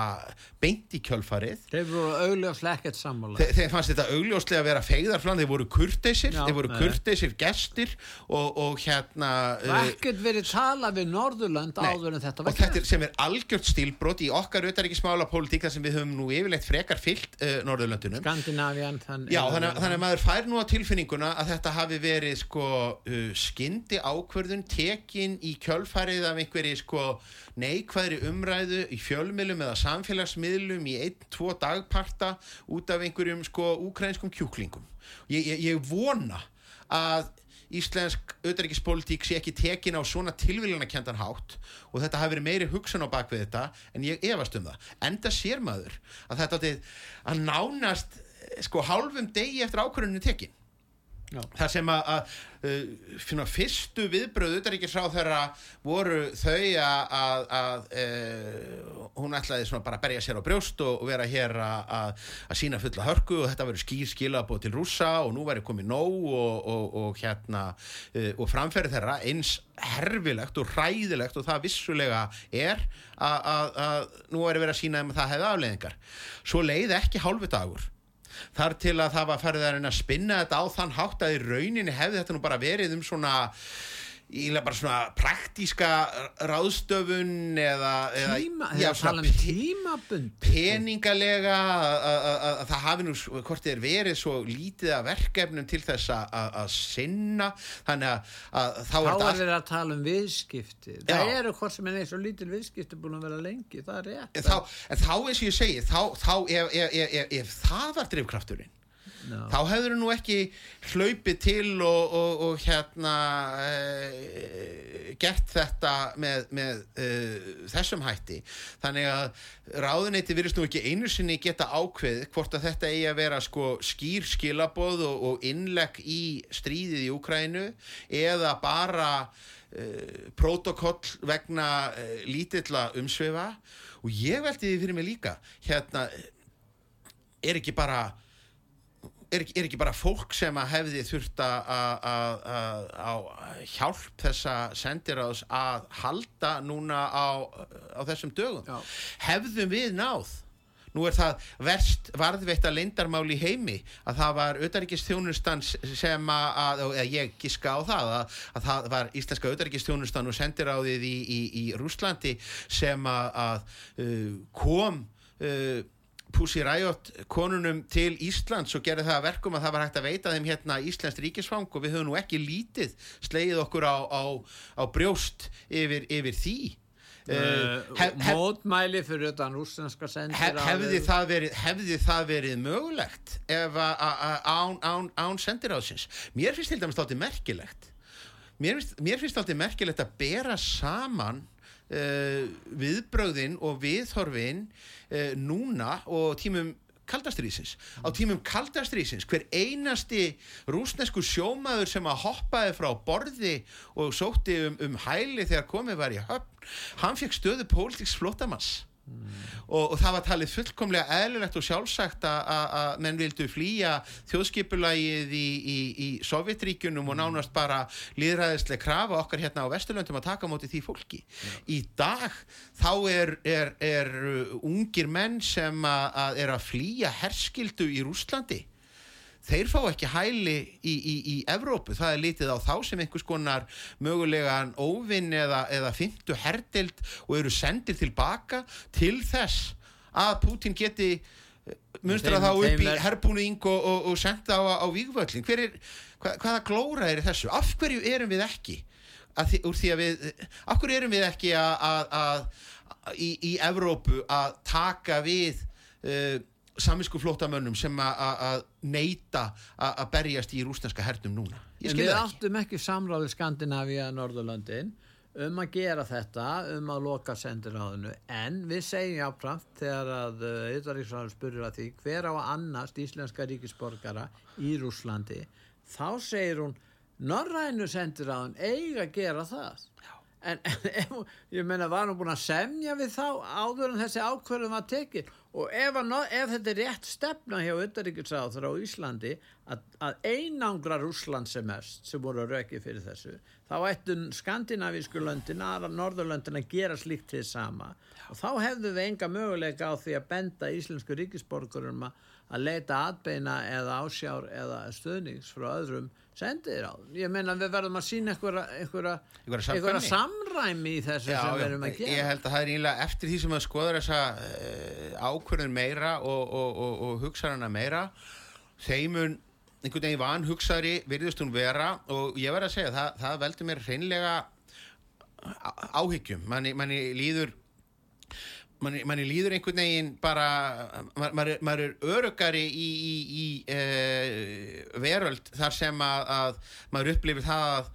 beint í kjölfarið. Þeir voru augljóslega ekkert sammála. Þe, þeir fannst þetta augljóslega að vera feigðarflan. Þeir voru kurteisir, Já, þeir voru kurteisir gestir og, og hérna og ekkert verið tala við Norðurland áður en þetta og var þetta er, sem er algjört stílbrot í okkar auðaríkismála pólitík þar sem við höfum nú yfirleitt frekar fyllt uh, Norðurlöndunum. Skandinavian þann Já, þannig, að- þannig að maður fær nú á tilfinninguna að þetta hafi verið sko uh, skyndi ákvörðun tekin í kjölfarið af einhverji sko neikvæðri umræðu í fjölmiðlum eða samfélagsmiðlum í einn, tvo dagparta út af einhverjum sko úkrænskum kjúklingum. Ég, ég, ég vona að íslensk auðvitaðrikiðspolítík sé ekki tekin á svona tilvílunarkendan hátt og þetta hafi verið meiri hugsun á bakvið þetta en ég efast um það. Enda sér maður að þetta að nánast sko hálfum degi eftir ákvörðunni tekin. Það sem að, að uh, finna, fyrstu viðbröð auðvitaðrikiðsráð þeirra voru þau að, að, að uh, hún ætlaði bara að berja sér á brjóst og, og vera hér að, að, að sína fulla hörku og þetta verið skýr skilabóð til rússa og nú væri komið nóg og, og, og hérna uh, og framferði þeirra eins herfilegt og hræðilegt og það vissulega er að, að, að nú væri verið að sína þeim að það hefði afleðingar. Svo leið ekki hálfu dagur þar til að það var farið að reyna að spinna þetta á þann hátt að í rauninni hefði þetta nú bara verið um svona ílega bara svona praktíska ráðstöfun eða, eða Tíma, já, svona um tímabund peningalega að- að að- að það hafi nú hvort er verið svo lítið af verkefnum til þess að- að að sinna þannig að, að þá Þá er er þetta allt verið að tala um viðskipti. Það Já. eru hvort sem er eins og lítil viðskipti búin að vera lengi, það er rétt. en þá, en þá eins og ég segi þá, þá ef, ef, ef, ef, það var drifkrafturinn Já. þá hefur nú ekki hlaupið til og, og, og hérna e, gert þetta með, með e, þessum hætti þannig að ráðuneyti virðist nú ekki einu sinni geta ákveð hvort að þetta eigi að vera sko skýr skilaboð og, og innlegg í stríðið í Úkrænu eða bara uh, protokoll vegna lítilla umsvefa og ég veldi því fyrir mig líka hérna er ekki bara er er ekki bara fólk sem að hefði þurft að að- að- að- hjálp þessa sendiráðs að halda núna á, á þessum dögum Já. hefðum við náð Nú er það verst varðveitt að leindarmál í heimi að það var auðaríkistjónustan sem að, að eða ég giska á það að, að það var íslenska auðaríkistjónustan og sendiráðið í, í, í Rúslandi sem að, að uh, kom uh, Pussy Riot konunum til Íslands og gerði það að verkum að það var hægt að veita þeim hérna Íslands ríkisfang og við höfum nú ekki lítið slegið okkur á, á, á brjóst yfir, yfir því. Uh, hef- hef- mótmæli fyrir utan rússenska sendir Hef, hefði, það verið, hefði það verið mögulegt ef að, án, án, án sendiráðsins? Mér finnst til dæmis þátti merkilegt. Mér finnst, mér finnst þátti merkilegt að bera saman viðbröðin og viðhorfin uh, núna og tímum kaldastrýsins. Á tímum kaldastrýsins hver einasti rúsnesku sjómaður sem að hoppaði frá borði og sótti um, um hæli þegar komið var í höfn, hann fekk stöðu pólitíks flottamanns og, og það var talið fullkomlega eðlilegt og sjálfsagt að- menn vildu flýja þjóðskipulagið í, í, í Sovjetríkunum og nánast bara líðræðislega krafa okkar hérna á Vesturlöndum að taka móti því fólki. Í dag þá er, er, er ungir menn sem að, er að flýja herskildu í Rússlandi þeir fá ekki hæli í, í, í Evrópu, það er litið á þá sem einhvers konar mögulegan óvinn eða, eða fymtu herdild og eru sendir tilbaka til þess að Putin geti munstra Þeim- þá upp í er- herbúning og, og, og senda á, á er, hva, hvaða glóra er þessu? Af hverju erum við ekki að því, við, af hverju erum við ekki að, að, að í, í Evrópu að taka við uh, saminsku flótamönnum sem að- að að neyta að að berjast í rúsneska hernum núna. Ég En skil við það ekki. áttum ekki samráði Skandinavíu að Norðurlöndin um að gera þetta, um að loka sendiráðinu, en við segjum jáfnframt þegar að Íðaríksráður spurður að því hver á að annast íslenska ríkisborgara í Rúslandi, þá segir hún Norrænu sendiráðin eiga að gera það. En, en [LAUGHS] ef, ég meina var hún búin að semja við þá áður en þessi ákvörðum var tekið og ef, ef þetta er rétt stefna hjá Uttaríkisráður á Íslandi að, að einangra Rússland sem mest sem voru að röki fyrir þessu þá ættu skandinavísku löndin aðra Norðurlöndin að gera slíkt til sama. Og þá hefðu við enga möguleika á því að benda íslensku ríkisborgurum að leita atbeina eða ásjár eða stöðnings frá öðrum sendir á. Ég meina við verðum að sína einhverja, samræmi í þessu sem við erum að gera. ég held að það er einlega eftir því sem að skoður þessa uh, ákvörðun meira og, og, og, og hugsa hana meira þeimun einhvern veginn van hugsaðri virðist hún vera og ég verð að segja það, það veldur mér hreinlega á- áhyggjum manni, manni líður manni, manni líður einhvern veginn bara maður, er- maður er örugari í, í, í e, veröld þar sem að, að maður upplifir það að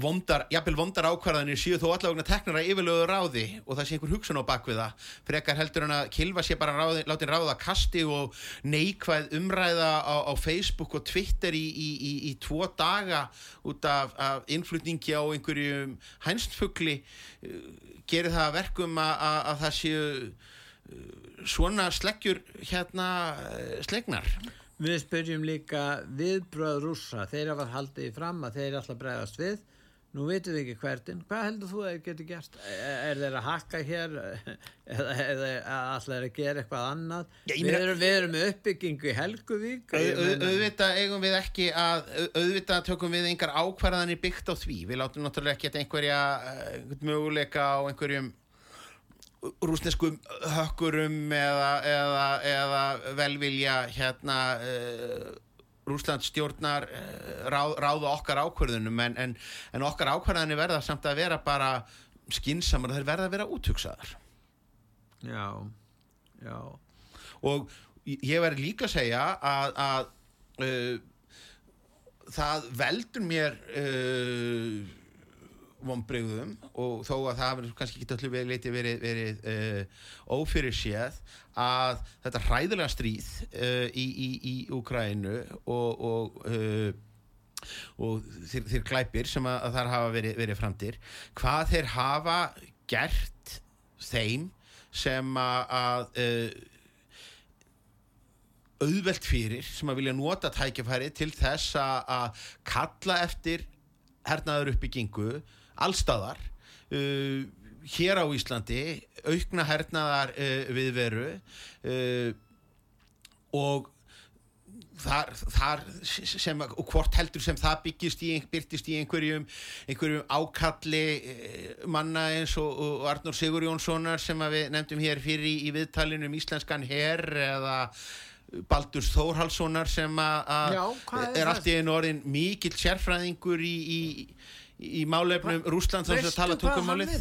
vondar, jafnvel vondar ákvarðanir séu þó allavegna teknar að yfirlögu ráði og það sé einhver hugsun á bakvið það. Frekar heldur en að kilfa sé bara ráði, látin ráða kasti og neikvæð umræða á, á Facebook og Twitter í, í, í, í tvo daga út af, af innflutningi á einhverjum hænstfugli uh, gerir það að verkum að, að, að það séu uh, svona sleggjur hérna uh, slegnar. Við spyrjum líka viðbröð rússa, þeir hafa haldið í fram að þeir alltaf bregðast við. Nú veitum við ekki hvertin. Hvað heldur þú að þeir getur gert? Er, þeir að hakka hér [LAUGHS] eða er þeir alltaf að gera eitthvað annað? Já, við, erum, við erum uppbyggingu í Helguvík. Au- au- auðvitað eigum við ekki að au- auðvitað tökum við engar ákvarðanir byggt á því við látum náttúrulega ekki einhverja eh, möguleika á einhverjum rúsneskum hökkurum eða, eða, eða velvilja hérna uh, Rúsland stjórnar uh, ráð, ráða okkar ákvarðunum en, en, en okkar ákvarðanir verða samt að vera bara skinsamar þeir verða að vera útugsaðar Já, já. og ég verði líka að segja að, að uh, það veldur mér uh, vonbreyðum og þó að það hefur kannski ekki allir verið, leiti verið, verið uh, ófyrir séð að þetta hræðilega stríð uh, í, í, í Úkrænu og, og uh, og þeir, þeir glæpir sem að, að þar hafa verið, verið framtir hvað þeir hafa gert þeim sem að, auðvelt fyrir sem að vilja nota tækifæri til þess að kalla eftir hernaður uppbyggingu allstaðar uh, hér á Íslandi aukna hernaðar uh, viðveru uh, og þar, þar sem, og hvort heldur sem það byggist í, byrtist í einhverjum, einhverjum ákalli eh, manna eins og, og Arnur Sigur Jónssonar sem við nefndum hér fyrir í, í viðtalinu um íslenskan herr eða Baldurs Þórhalssonar sem að er allt í einu orðin mikill sérfræðingur í, í, í málefnum Rúsland þess að Veistu tala tungumálið?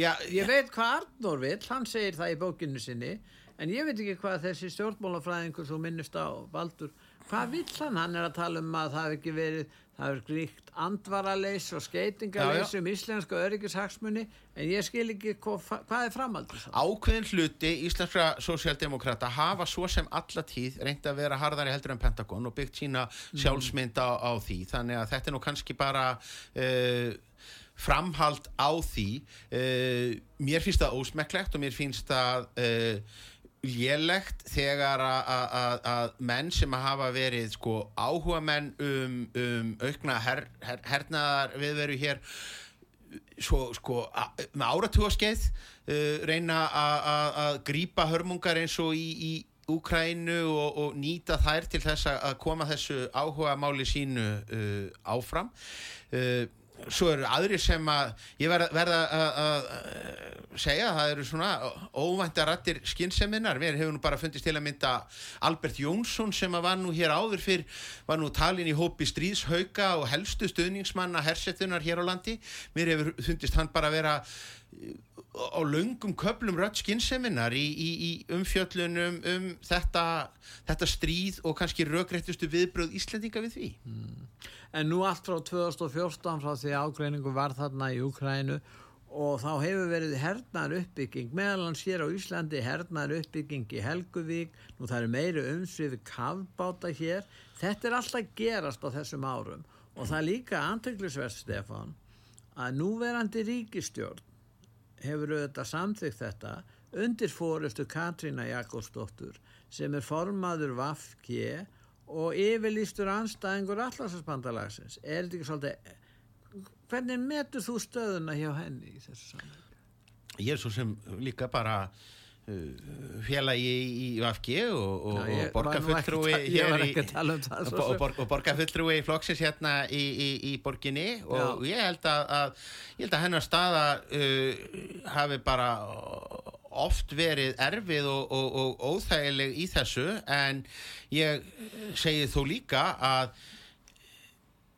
Já, Ég veit hvað Arnór vill, hann segir það í bókinu sinni, en ég veit ekki hvað þessi stjórnmálafræðingur svo minnist á Baldur, hvað vill hann? Hann er að tala um að það hefur ekki verið, það hefur gríkt andvaraleys og skeitingaleys Já, um íslenska öryggishagsmunni, en ég skil ekki hvað, hvað er framaldið það. ákveðin hluti íslenskra sósíaldemokrata hafa svo sem alla tíð reynd að vera harðari heldur en Pentagon og byggt sína sjálfsmynd á, á því. Þannig að þetta er nú kannski bara uh, framhald á því. Uh, mér finnst það ósmekklegt og mér finnst það uh, lélegt þegar að- að að- að menn sem að hafa verið sko áhuga menn um, um aukna her, her, hernaðar viðveru hér svo sko a- með áratugaskeið uh, reyna að grípa hörmungar eins og í, í Úkrænu og, og nýta þær til þess að- að koma þessu áhuga máli sínu uh, áfram. Uh, svo eru aðrir sem að ég verða verð að að segja að það eru svona óvænta rattir skynseminar, mér hefur nú bara fundist til að mynda Albert Jónsson sem að var nú hér áður fyrr, var nú talin í hópi stríðshauka og helstu stöðningsmanna hersetunar hér á landi. Mér hefur fundist hann bara vera eh, á löngum köplum rödd skynseminar í, í, í umfjöllunum um þetta, þetta stríð og kannski rökréttustu viðbröð Íslendinga við því? En nú allt frá 2014 frá því ágreiningu var þarna í Ukrænu og þá hefur verið hernaðar uppbygging meðalans hér á Íslandi hernaðar uppbygging í Helguvík. Nú það eru meiri umsviði kafbáta hér. Þetta er alltaf gerast á þessum árum. Og það er líka antöklusverð Stefán að núverandi ríkistjórn hefur auðvitað samþykkt þetta undir fórustu Katrína Jakobsdóttur sem er formaður VAFG og yfirlýstur anstæðingur allarsvarsbandalagsins. Er þetta ekki svolítið, hvernig metur þú stöðuna hjá henni í þessu saman? ég er svo sem líka bara félagi í, VFG og, og, og borgarfulltrúi um og, sem. bor, og borgarfulltrúi í flokksins hérna í, í, í borginni og ég held að, að ég held að hennar staða uh, hafi bara oft verið erfið og, og, og óþægileg í þessu en ég segi þó líka að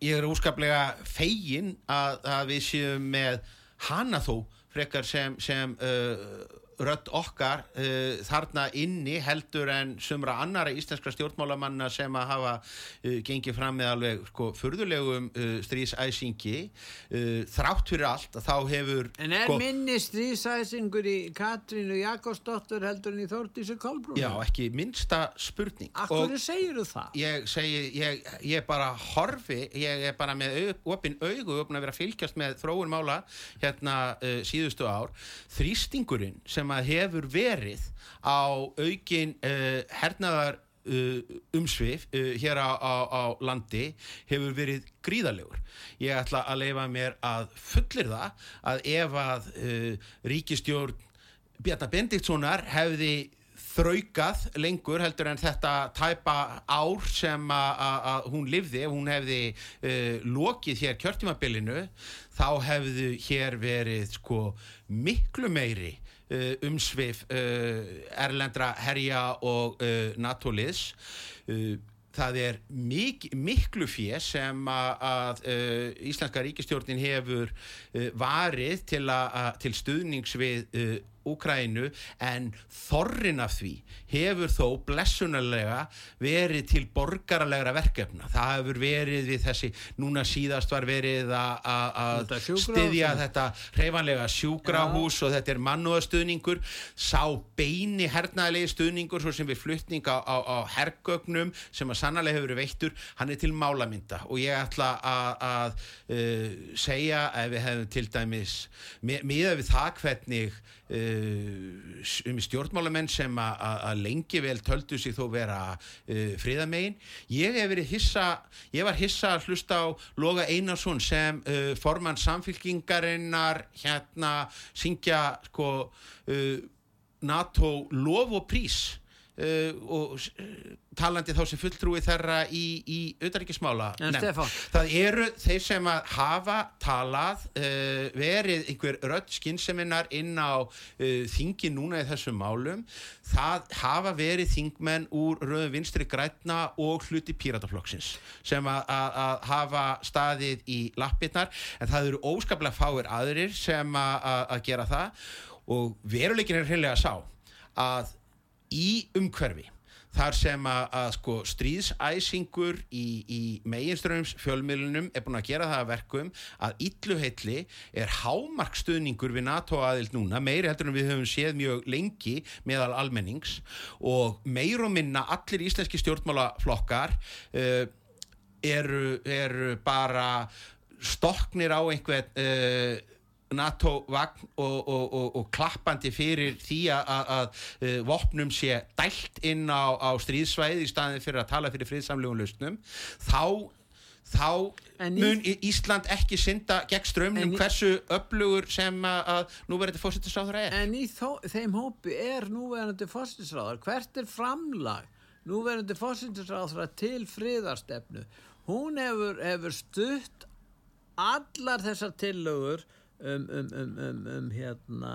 ég er óskaplega fegin að, að við séum með hana þó frekar sem, sem uh, rödd okkar uh, þarna inni heldur en sumra annara íslenskra stjórnmálamanna sem að hafa uh, gengið fram með alveg sko furðulegum uh, strísæsingi uh, þrátt fyrir allt þá hefur En er sko, minni strísæsingur í Katrínu Jakobsdóttur heldur en í Þórtísu Kolbrún? Já, ekki minnsta spurning Akkur segir þú það? ég segi, ég, ég bara horfi, ég er bara með au, opin augu opin að vera fylgjast með þróun mála hérna síðustu ár þrýstingurinn sem að hefur verið á aukin uh, hernaðar uh, umsvið uh, hér á, á, á landi hefur verið gríðalegur. Ég ætla að leifa mér að fullir það að ef að ríkistjórn Bjarnar Bendiktssonar hefði þraukað lengur heldur en þetta tæpa ár sem að hún livði, ef hún hefði uh, lokið hér kjörtímabilinu þá hefðu hér verið sko miklu meiri umsvið uh, erlendra herja og NATO-liðs það er mik miklu fjö sem að Íslenska ríkistjórnin hefur varið til, til stuðnings við Úkrænu en þorrin af því hefur þó blessunarlega verið til borgarlegra verkefna. Það hefur verið við þessi, núna síðast var verið að styðja þetta hreifanlega sjúkrahús ja. og þetta er mannúðastuðningur, sá beini hernaðilegi stuðningur svo sem við flutning á, á, á hergögnum sem að sannlega hefur verið veittur, hann er til málamynda og ég ætla að, uh, segja ef við hefum til dæmis, miða við það hvernig um stjórnmálamenn sem að lengi vel töldu sig þó vera uh, friðamegin. Ég hef verið hissa, ég var hissa að hlusta á Loga Einarsson sem uh, formann samfélkingarinnar hérna syngja sko NATO lof og prís og talandi þá sem fulltrúi þeirra í, í auðaríkismála það eru þeir sem að hafa talað uh, verið einhver rödd skinnseminar inn á uh, þingi núna í þessum málum. Það hafa verið þingmenn úr rauðum vinstri grætna og hluti pírataflokksins sem að, að, að hafa staðið í lappirnar. En það eru óskaplega fáir aðrir sem að, að gera það. Og veruleikin er hreinlega sá að í umhverfi þar sem að, að sko, stríðsæsingur í, í meginströms fjölmiðlunum er búin að gera það að verkum að ylluheitli er hámarkstuðningur við NATO aðild núna, meiri heldur en við höfum séð mjög lengi meðal almennings og meir og minna allir íslenski stjórnmálaflokkar uh, eru, eru bara stoknir á einhvern uh, NATO-vagn og, og, og, og klappandi fyrir því að uh, vopnum sé dælt inn á, á stríðsvæði í staðin fyrir að tala fyrir friðsamlegum lausnum þá, þá mun í, Ísland ekki synda gegn strömmnum hversu upplugur sem að núverðandi fósittisráður er. En í þó, þeim hópi er núverðandi fósittisráður hvert er framlag núverðandi fósittisráður til friðarstefnu? Hún hefur, hefur stutt allar þessar tillögur um, um, um, um hérna,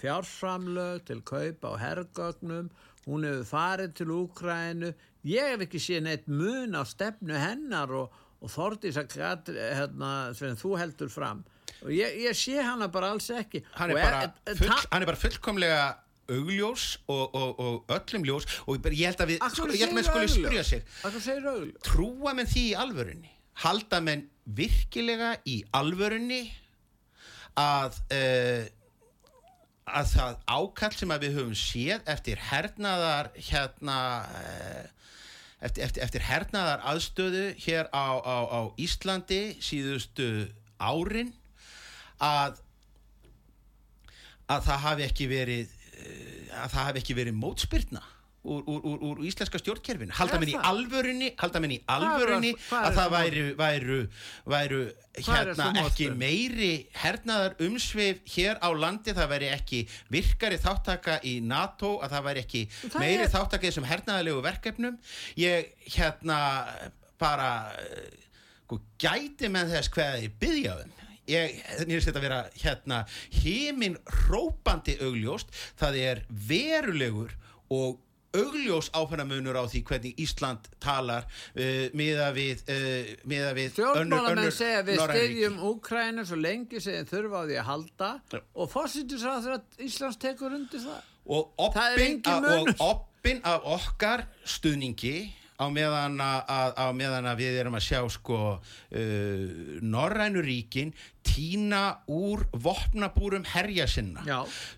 fjárframlög til kaup á herrgögnum hún hefur farið til Úkrænu ég hef ekki séð neitt mun á stefnu hennar og, og Þordís að hérna, sem þú heldur fram. Og ég, ég sé hana bara alls ekki. Hann er, bara, er, full, hann er bara fullkomlega augljós og, og, og öllum ljós. Og ég held að við skulle spyrja sig trúa menn því í alvörunni? Halda menn virkilega í alvörunni að uh, að það ákall sem að við höfum séð eftir hernaðar hérna uh, eftir, eftir, eftir hernaðar aðstöðu hér á, á, á Íslandi síðustu árin að að það hafi ekki verið uh, að það hafi ekki verið mótspyrna úr, úr, úr íslenska stjórnkerfinu. Halda menn í alvörunni, í alvörunni hvað að það væru, væru, væru hérna ekki meiri hernaðar umsveif hér á landi, það væri ekki virkari þáttaka í NATO að það væri ekki það meiri er... þáttaka í þessum hernaðarlegu verkefnum. Ég hérna bara sko, gæti með þess hvað ég byggja um. Ég nýrst þetta að vera hérna heiminn rópandi augljóst. Það er verulegur og augljós áfæramunur á því hvernig Ísland talar uh, miða við, uh, miða við Stjórnmálamenn segja við styðjum Úkræna svo lengi sem þurfa á því að halda. Já. og fórsindur sá að Íslands tekur undir það. Og oppin af okkar stuðningi á meðan að, á meðan að við erum að sjá sko uh, Norrænu ríkin týna úr vopnabúrum herja sinna.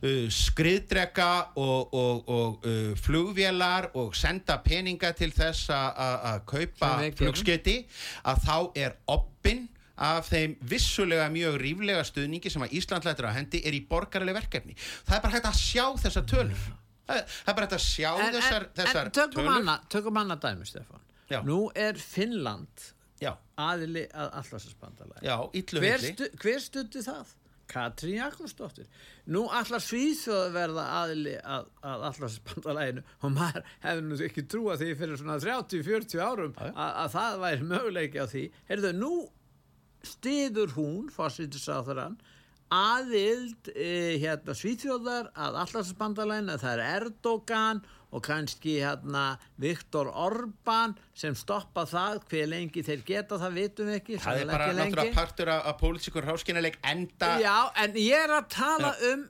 Uh, skriðdrega og, og, og uh, flugvélar og senda peninga til þess að kaupa flugskeiti að þá er oppin af þeim vissulega mjög ríflega stuðningi sem að Ísland lætur á hendi er í borgarlega verkefni. Það er bara hægt að sjá þessa tölur það, er bara þetta að sjá en, þessar, en, þessar en, tökum tölur. anna, tökum annað dæmi Stefán. Já. nú er Finnland Já. aðili að allarsasbandalagi hver, stu, hver stutti það? Katrín Jakobsdóttir. Nú allar Svíþjóð verða aðili að, að allarsasbandalæginu og maður hefði nú ekki trúa því fyrir svona 30-40 árum að, að það væri möguleiki á því. Heyrðu nú stiður hún fórsýttisáþurann aðild e, hérna Svíþjóðar að allarsbandalæna það er Erdogan og kannski hérna Viktor Orbán sem stoppa það hver lengi þeir geta það vitum við ekki það er bara náttúrulega partur af, af pólitíkur háskinnileg enda já en ég er að tala já. um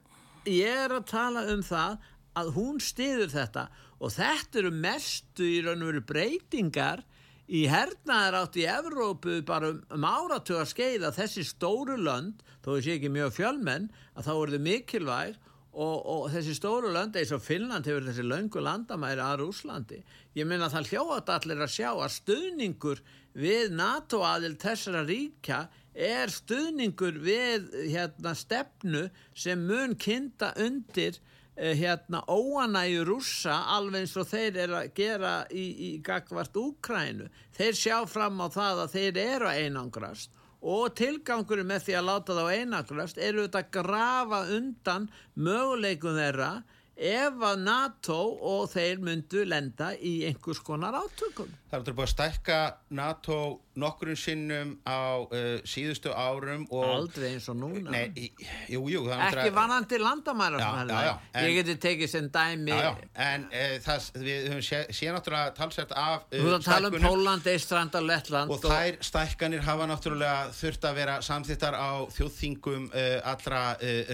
ég er að tala um það að hún stiður þetta og þetta eru mestu í raun og veru breytingar í hernaðar átt í Evrópu bara um, um áratu að skeiða þessi stóru lönd, þó þessi ekki mjög fjölmenn, að þá eru þau mikilvæg og, og þessi stóru lönd eins og Finnland hefur þessi löngu landamæri að Rúslandi. Ég minna að það hljóðat allir að sjá að stuðningur við NATO aðil þessara ríkja er stuðningur við hérna, stefnu sem mun kynnta undir hérna óanægu rússa alveg eins og þeir eru að gera í, í gagvart Úkrænu þeir sjá fram á það að þeir eru að einangrast og tilgangurinn með því að láta þá einangrast eru þetta að grafa undan möguleikum þeirra ef að NATO og þeir myndu lenda í einhvers konar átökum. Það er búin að stækka NATO nokkurinn sinnum á uh, síðustu árum Aldrei eins og núna nei, jú, jú, Ekki vanandi landamæra Ég geti tekið sem dæmi já, já, En uh, það, við höfum sé, sé náttúrulega talsett af uh, Þú uh, tala um Póland, Eistrand og Lettland Og þær stækkanir hafa náttúrulega þurft að vera samþittar á þjóðþingum allra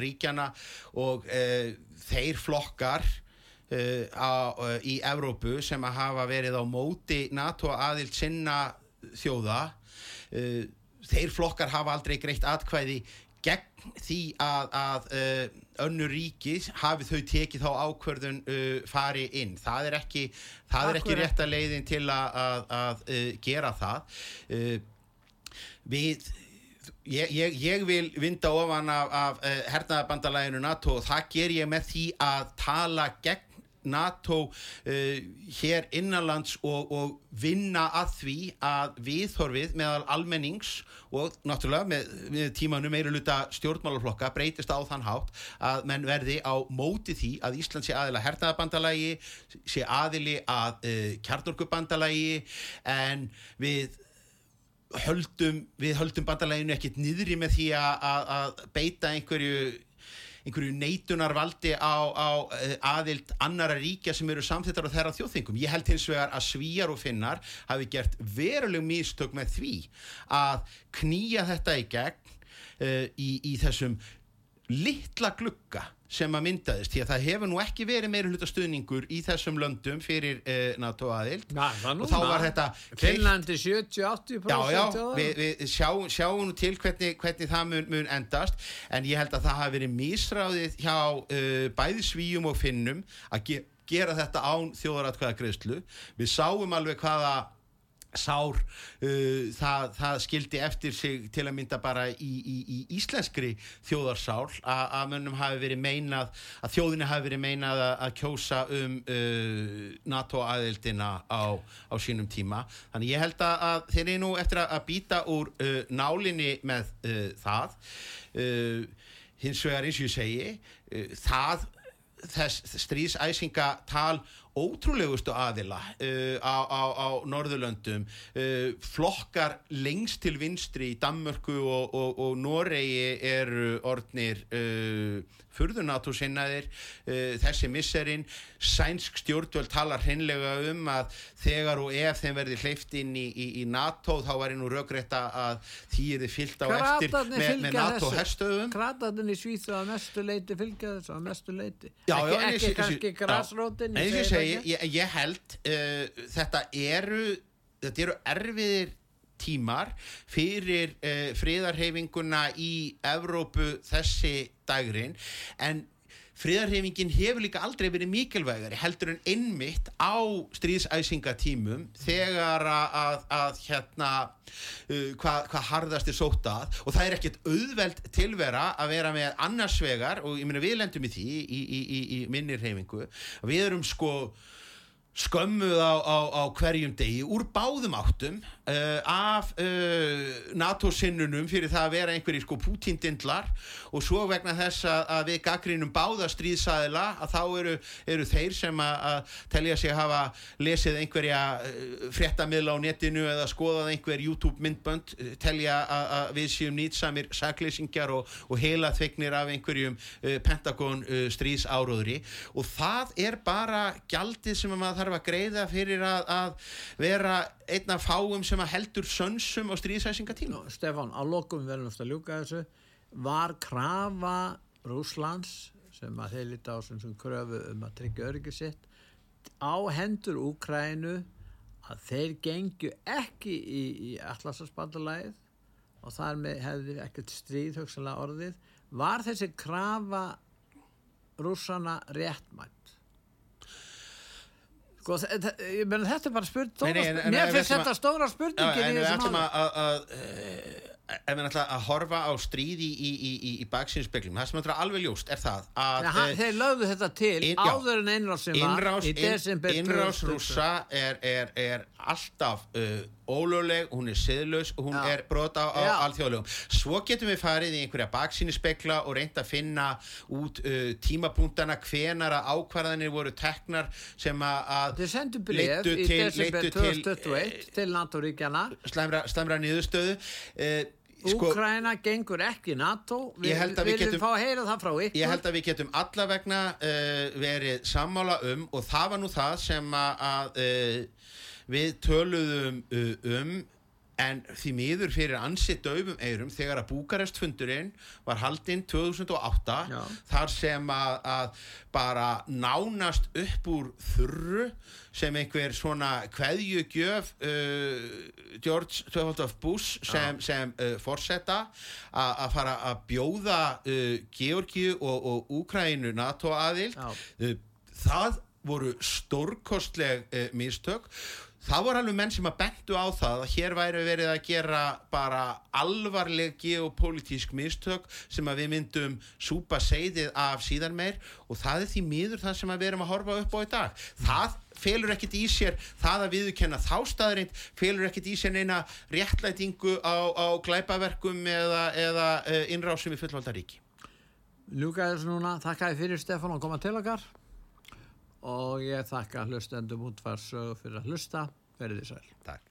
ríkjana og þeir flokkar uh, á, uh, í Evrópu sem að hafa verið á móti NATO aðild sinna þjóða uh, þeir flokkar hafa aldrei greitt atkvæði gegn því að, að önnur ríki hafi þau tekið þá ákverðun fari inn. Það er ekki, það er ekki rétt að leiðin til að, að, að gera það. Við Ég, ég, ég vil vinda ofan af, af uh, hernaðabandalæginu NATO og það ger ég með því að tala gegn NATO uh, hér innanlands og, og vinna að því að viðhorfið meðal almennings og náttúrulega með, með tímanu meira luta stjórnmálarflokka breytist á þann hátt að menn verði á móti því að Ísland sé aðila hernaðabandalagi, sé aðili að uh, kjarnorkubandalagi en við höldum, við höldum bandalæginu ekkert niðri með því að beita einhverju, einhverju neitunarvaldi á, á eh, aðild annara ríkja sem eru samþittar á þeirra þjóðþingum. Ég held hins vegar að svíjar og finnar hafi gert veruleg mistök með því að knýja þetta í gegn uh, í, í þessum litla glugga sem að myndaðist, því að það hefur nú ekki verið meira hlutastuðningur í þessum löndum fyrir uh, NATO aðild. Na, og þá var þetta Finnlandi 70-80% Já, já, við, við sjáum, sjáum til hvernig, hvernig það mun, mun endast. En ég held að það hafi verið mísráðið hjá uh, bæði svíjum og finnum að ge gera þetta án þjóðaratkvæða greiðslu við sáum alveg hvaða sár uh, það, það skildi eftir sig til að mynda bara í, í, í íslenskri þjóðarsál að mönnum hafi verið meinað að þjóðinu hafi verið meinað að, að kjósa um uh, NATO aðeildina á, á sínum tíma. Þannig ég held að þeir eru nú eftir að, að býta úr uh, nálinni með uh, það. Uh, hins vegar eins og ég segi uh, það þess stríðsæsingatal ótrúlegustu aðila uh, á, á, á Norðurlöndum uh, flokkar lengst til vinstri í Danmörku og, og, og Noregi eru orðnir uh, furðunátu sinnaðir uh, þessi misserinn sænsk stjórnvöld talar hreinlega um að þegar og ef þeim verði hleyft inn í, í, í NATO þá var einu raugrætta að því er þið fyllt á eftir Kratarnir með, með NATO herstöðum Kratarnir í Svíþjóð að mestu leiti fylgja þessu að mestu leiti Já, ekki, já, ekki ég- kannski og ég ég, ég held uh, þetta eru þetta eru erfiðir tímar fyrir uh, friðarhefinguna í Evrópu þessi dagrin en friðarhefingin hefur líka aldrei verið mikilvægari heldur en innmitt á stríðsæsingatímum þegar að, að, að hérna uh, hvað hva harðast er sótt að. Og það er ekkert auðveld tilvera að vera með annars vegar og ég meina við lendum í því í, í, í, í minnir hefingu við erum sko skömmuð á, á, á hverjum degi úr báðum áttum uh, af uh, NATO-sinnunum fyrir það að vera einhverjir sko Putin-dindlar og svo vegna þess að, að við gaggrinum báða stríðsæðila að þá eru, eru þeir sem að, að telja sig hafa lesið einhverja uh, fréttamiðla á netinu eða skoðað einhver YouTube myndbönd uh, telja að, að við séum nýtsamir saklýsingjar og, og heila þvegnir af einhverjum uh, Pentagon uh, stríðsáróðri. Og það er bara gjaldið sem að maður þarf að greiða fyrir að, að vera einn af fáum sem að heldur sönsum á stríðsæsingatíma? Nú, Stefán, á lokum verðum við að ljúka þessu. Var krafa Rúslands sem að þeir líta á sem, sem kröfu um að tryggja öryggi sitt á hendur Úkrænu að þeir gengju ekki í, í Atlasarspandalagið og þar með hefði ekkert stríð hugsanlega orðið. Var þessi krafa rússana réttmætt sko, ég meina þetta er bara spurning mér finnst ætlum þetta stóra Já, spurningin en við ætlum að, eh, ef við ætlum að horfa á stríð í, í, í, í, baksinspeglum það sem er alveg ljóst er það að hann, eh, þeir lögðu þetta til já. áður en innrásin var innrás, í desember inn, innrás 2020. rússa er, er, er alltaf uh, ólögleg, hún er siðlaus og hún Já. er brota á, Já. alþjóðlegum. Svo getum við farið í einhverja baksínispekla og reynd að finna út uh, tímapunktana hvenar að ákvarðanir voru teknar sem að- í til- leiddu til, 2021 til NATO-ríkjana slæmra, slæmra niðurstöðu. Uh, sko, Úkraina gengur ekki NATO. Við viljum fá að heyra það frá ykkur. Ég held að við getum allavegna uh, verið sammála um og það var nú það sem að uh, við töluðum uh, um en því miður fyrir ansi döfum eirum þegar að Búkarestfundurinn var haldinn 2008 Já. þar sem að, að bara nánast upp úr þurru sem einhver svona kveðjugjöf uh, George W. Bush sem, sem uh, forseta a- að fara að bjóða uh, Georgiu og, og Úkrænu NATO aðild uh, það voru stórkostleg uh, mistök það voru alveg menn sem að bentu á það að hér væri verið að gera bara alvarleg geopolítísk mistök sem að við myndum súpa seiðið af síðan meir og það er því miður það sem við erum að horfa upp á í dag. Það felur ekkit í sér það að viðurkenna þá staðrind felur ekkit í sér neina réttlætingu á, á glæpaverkum eða, eða uh, innrásum í fullvalda ríki. Ljúka þessu núna, þakka þið fyrir Stefán að koma til okkar. Og ég þakka hlustendum útvarsögu fyrir að hlusta verið þið sæl. Takk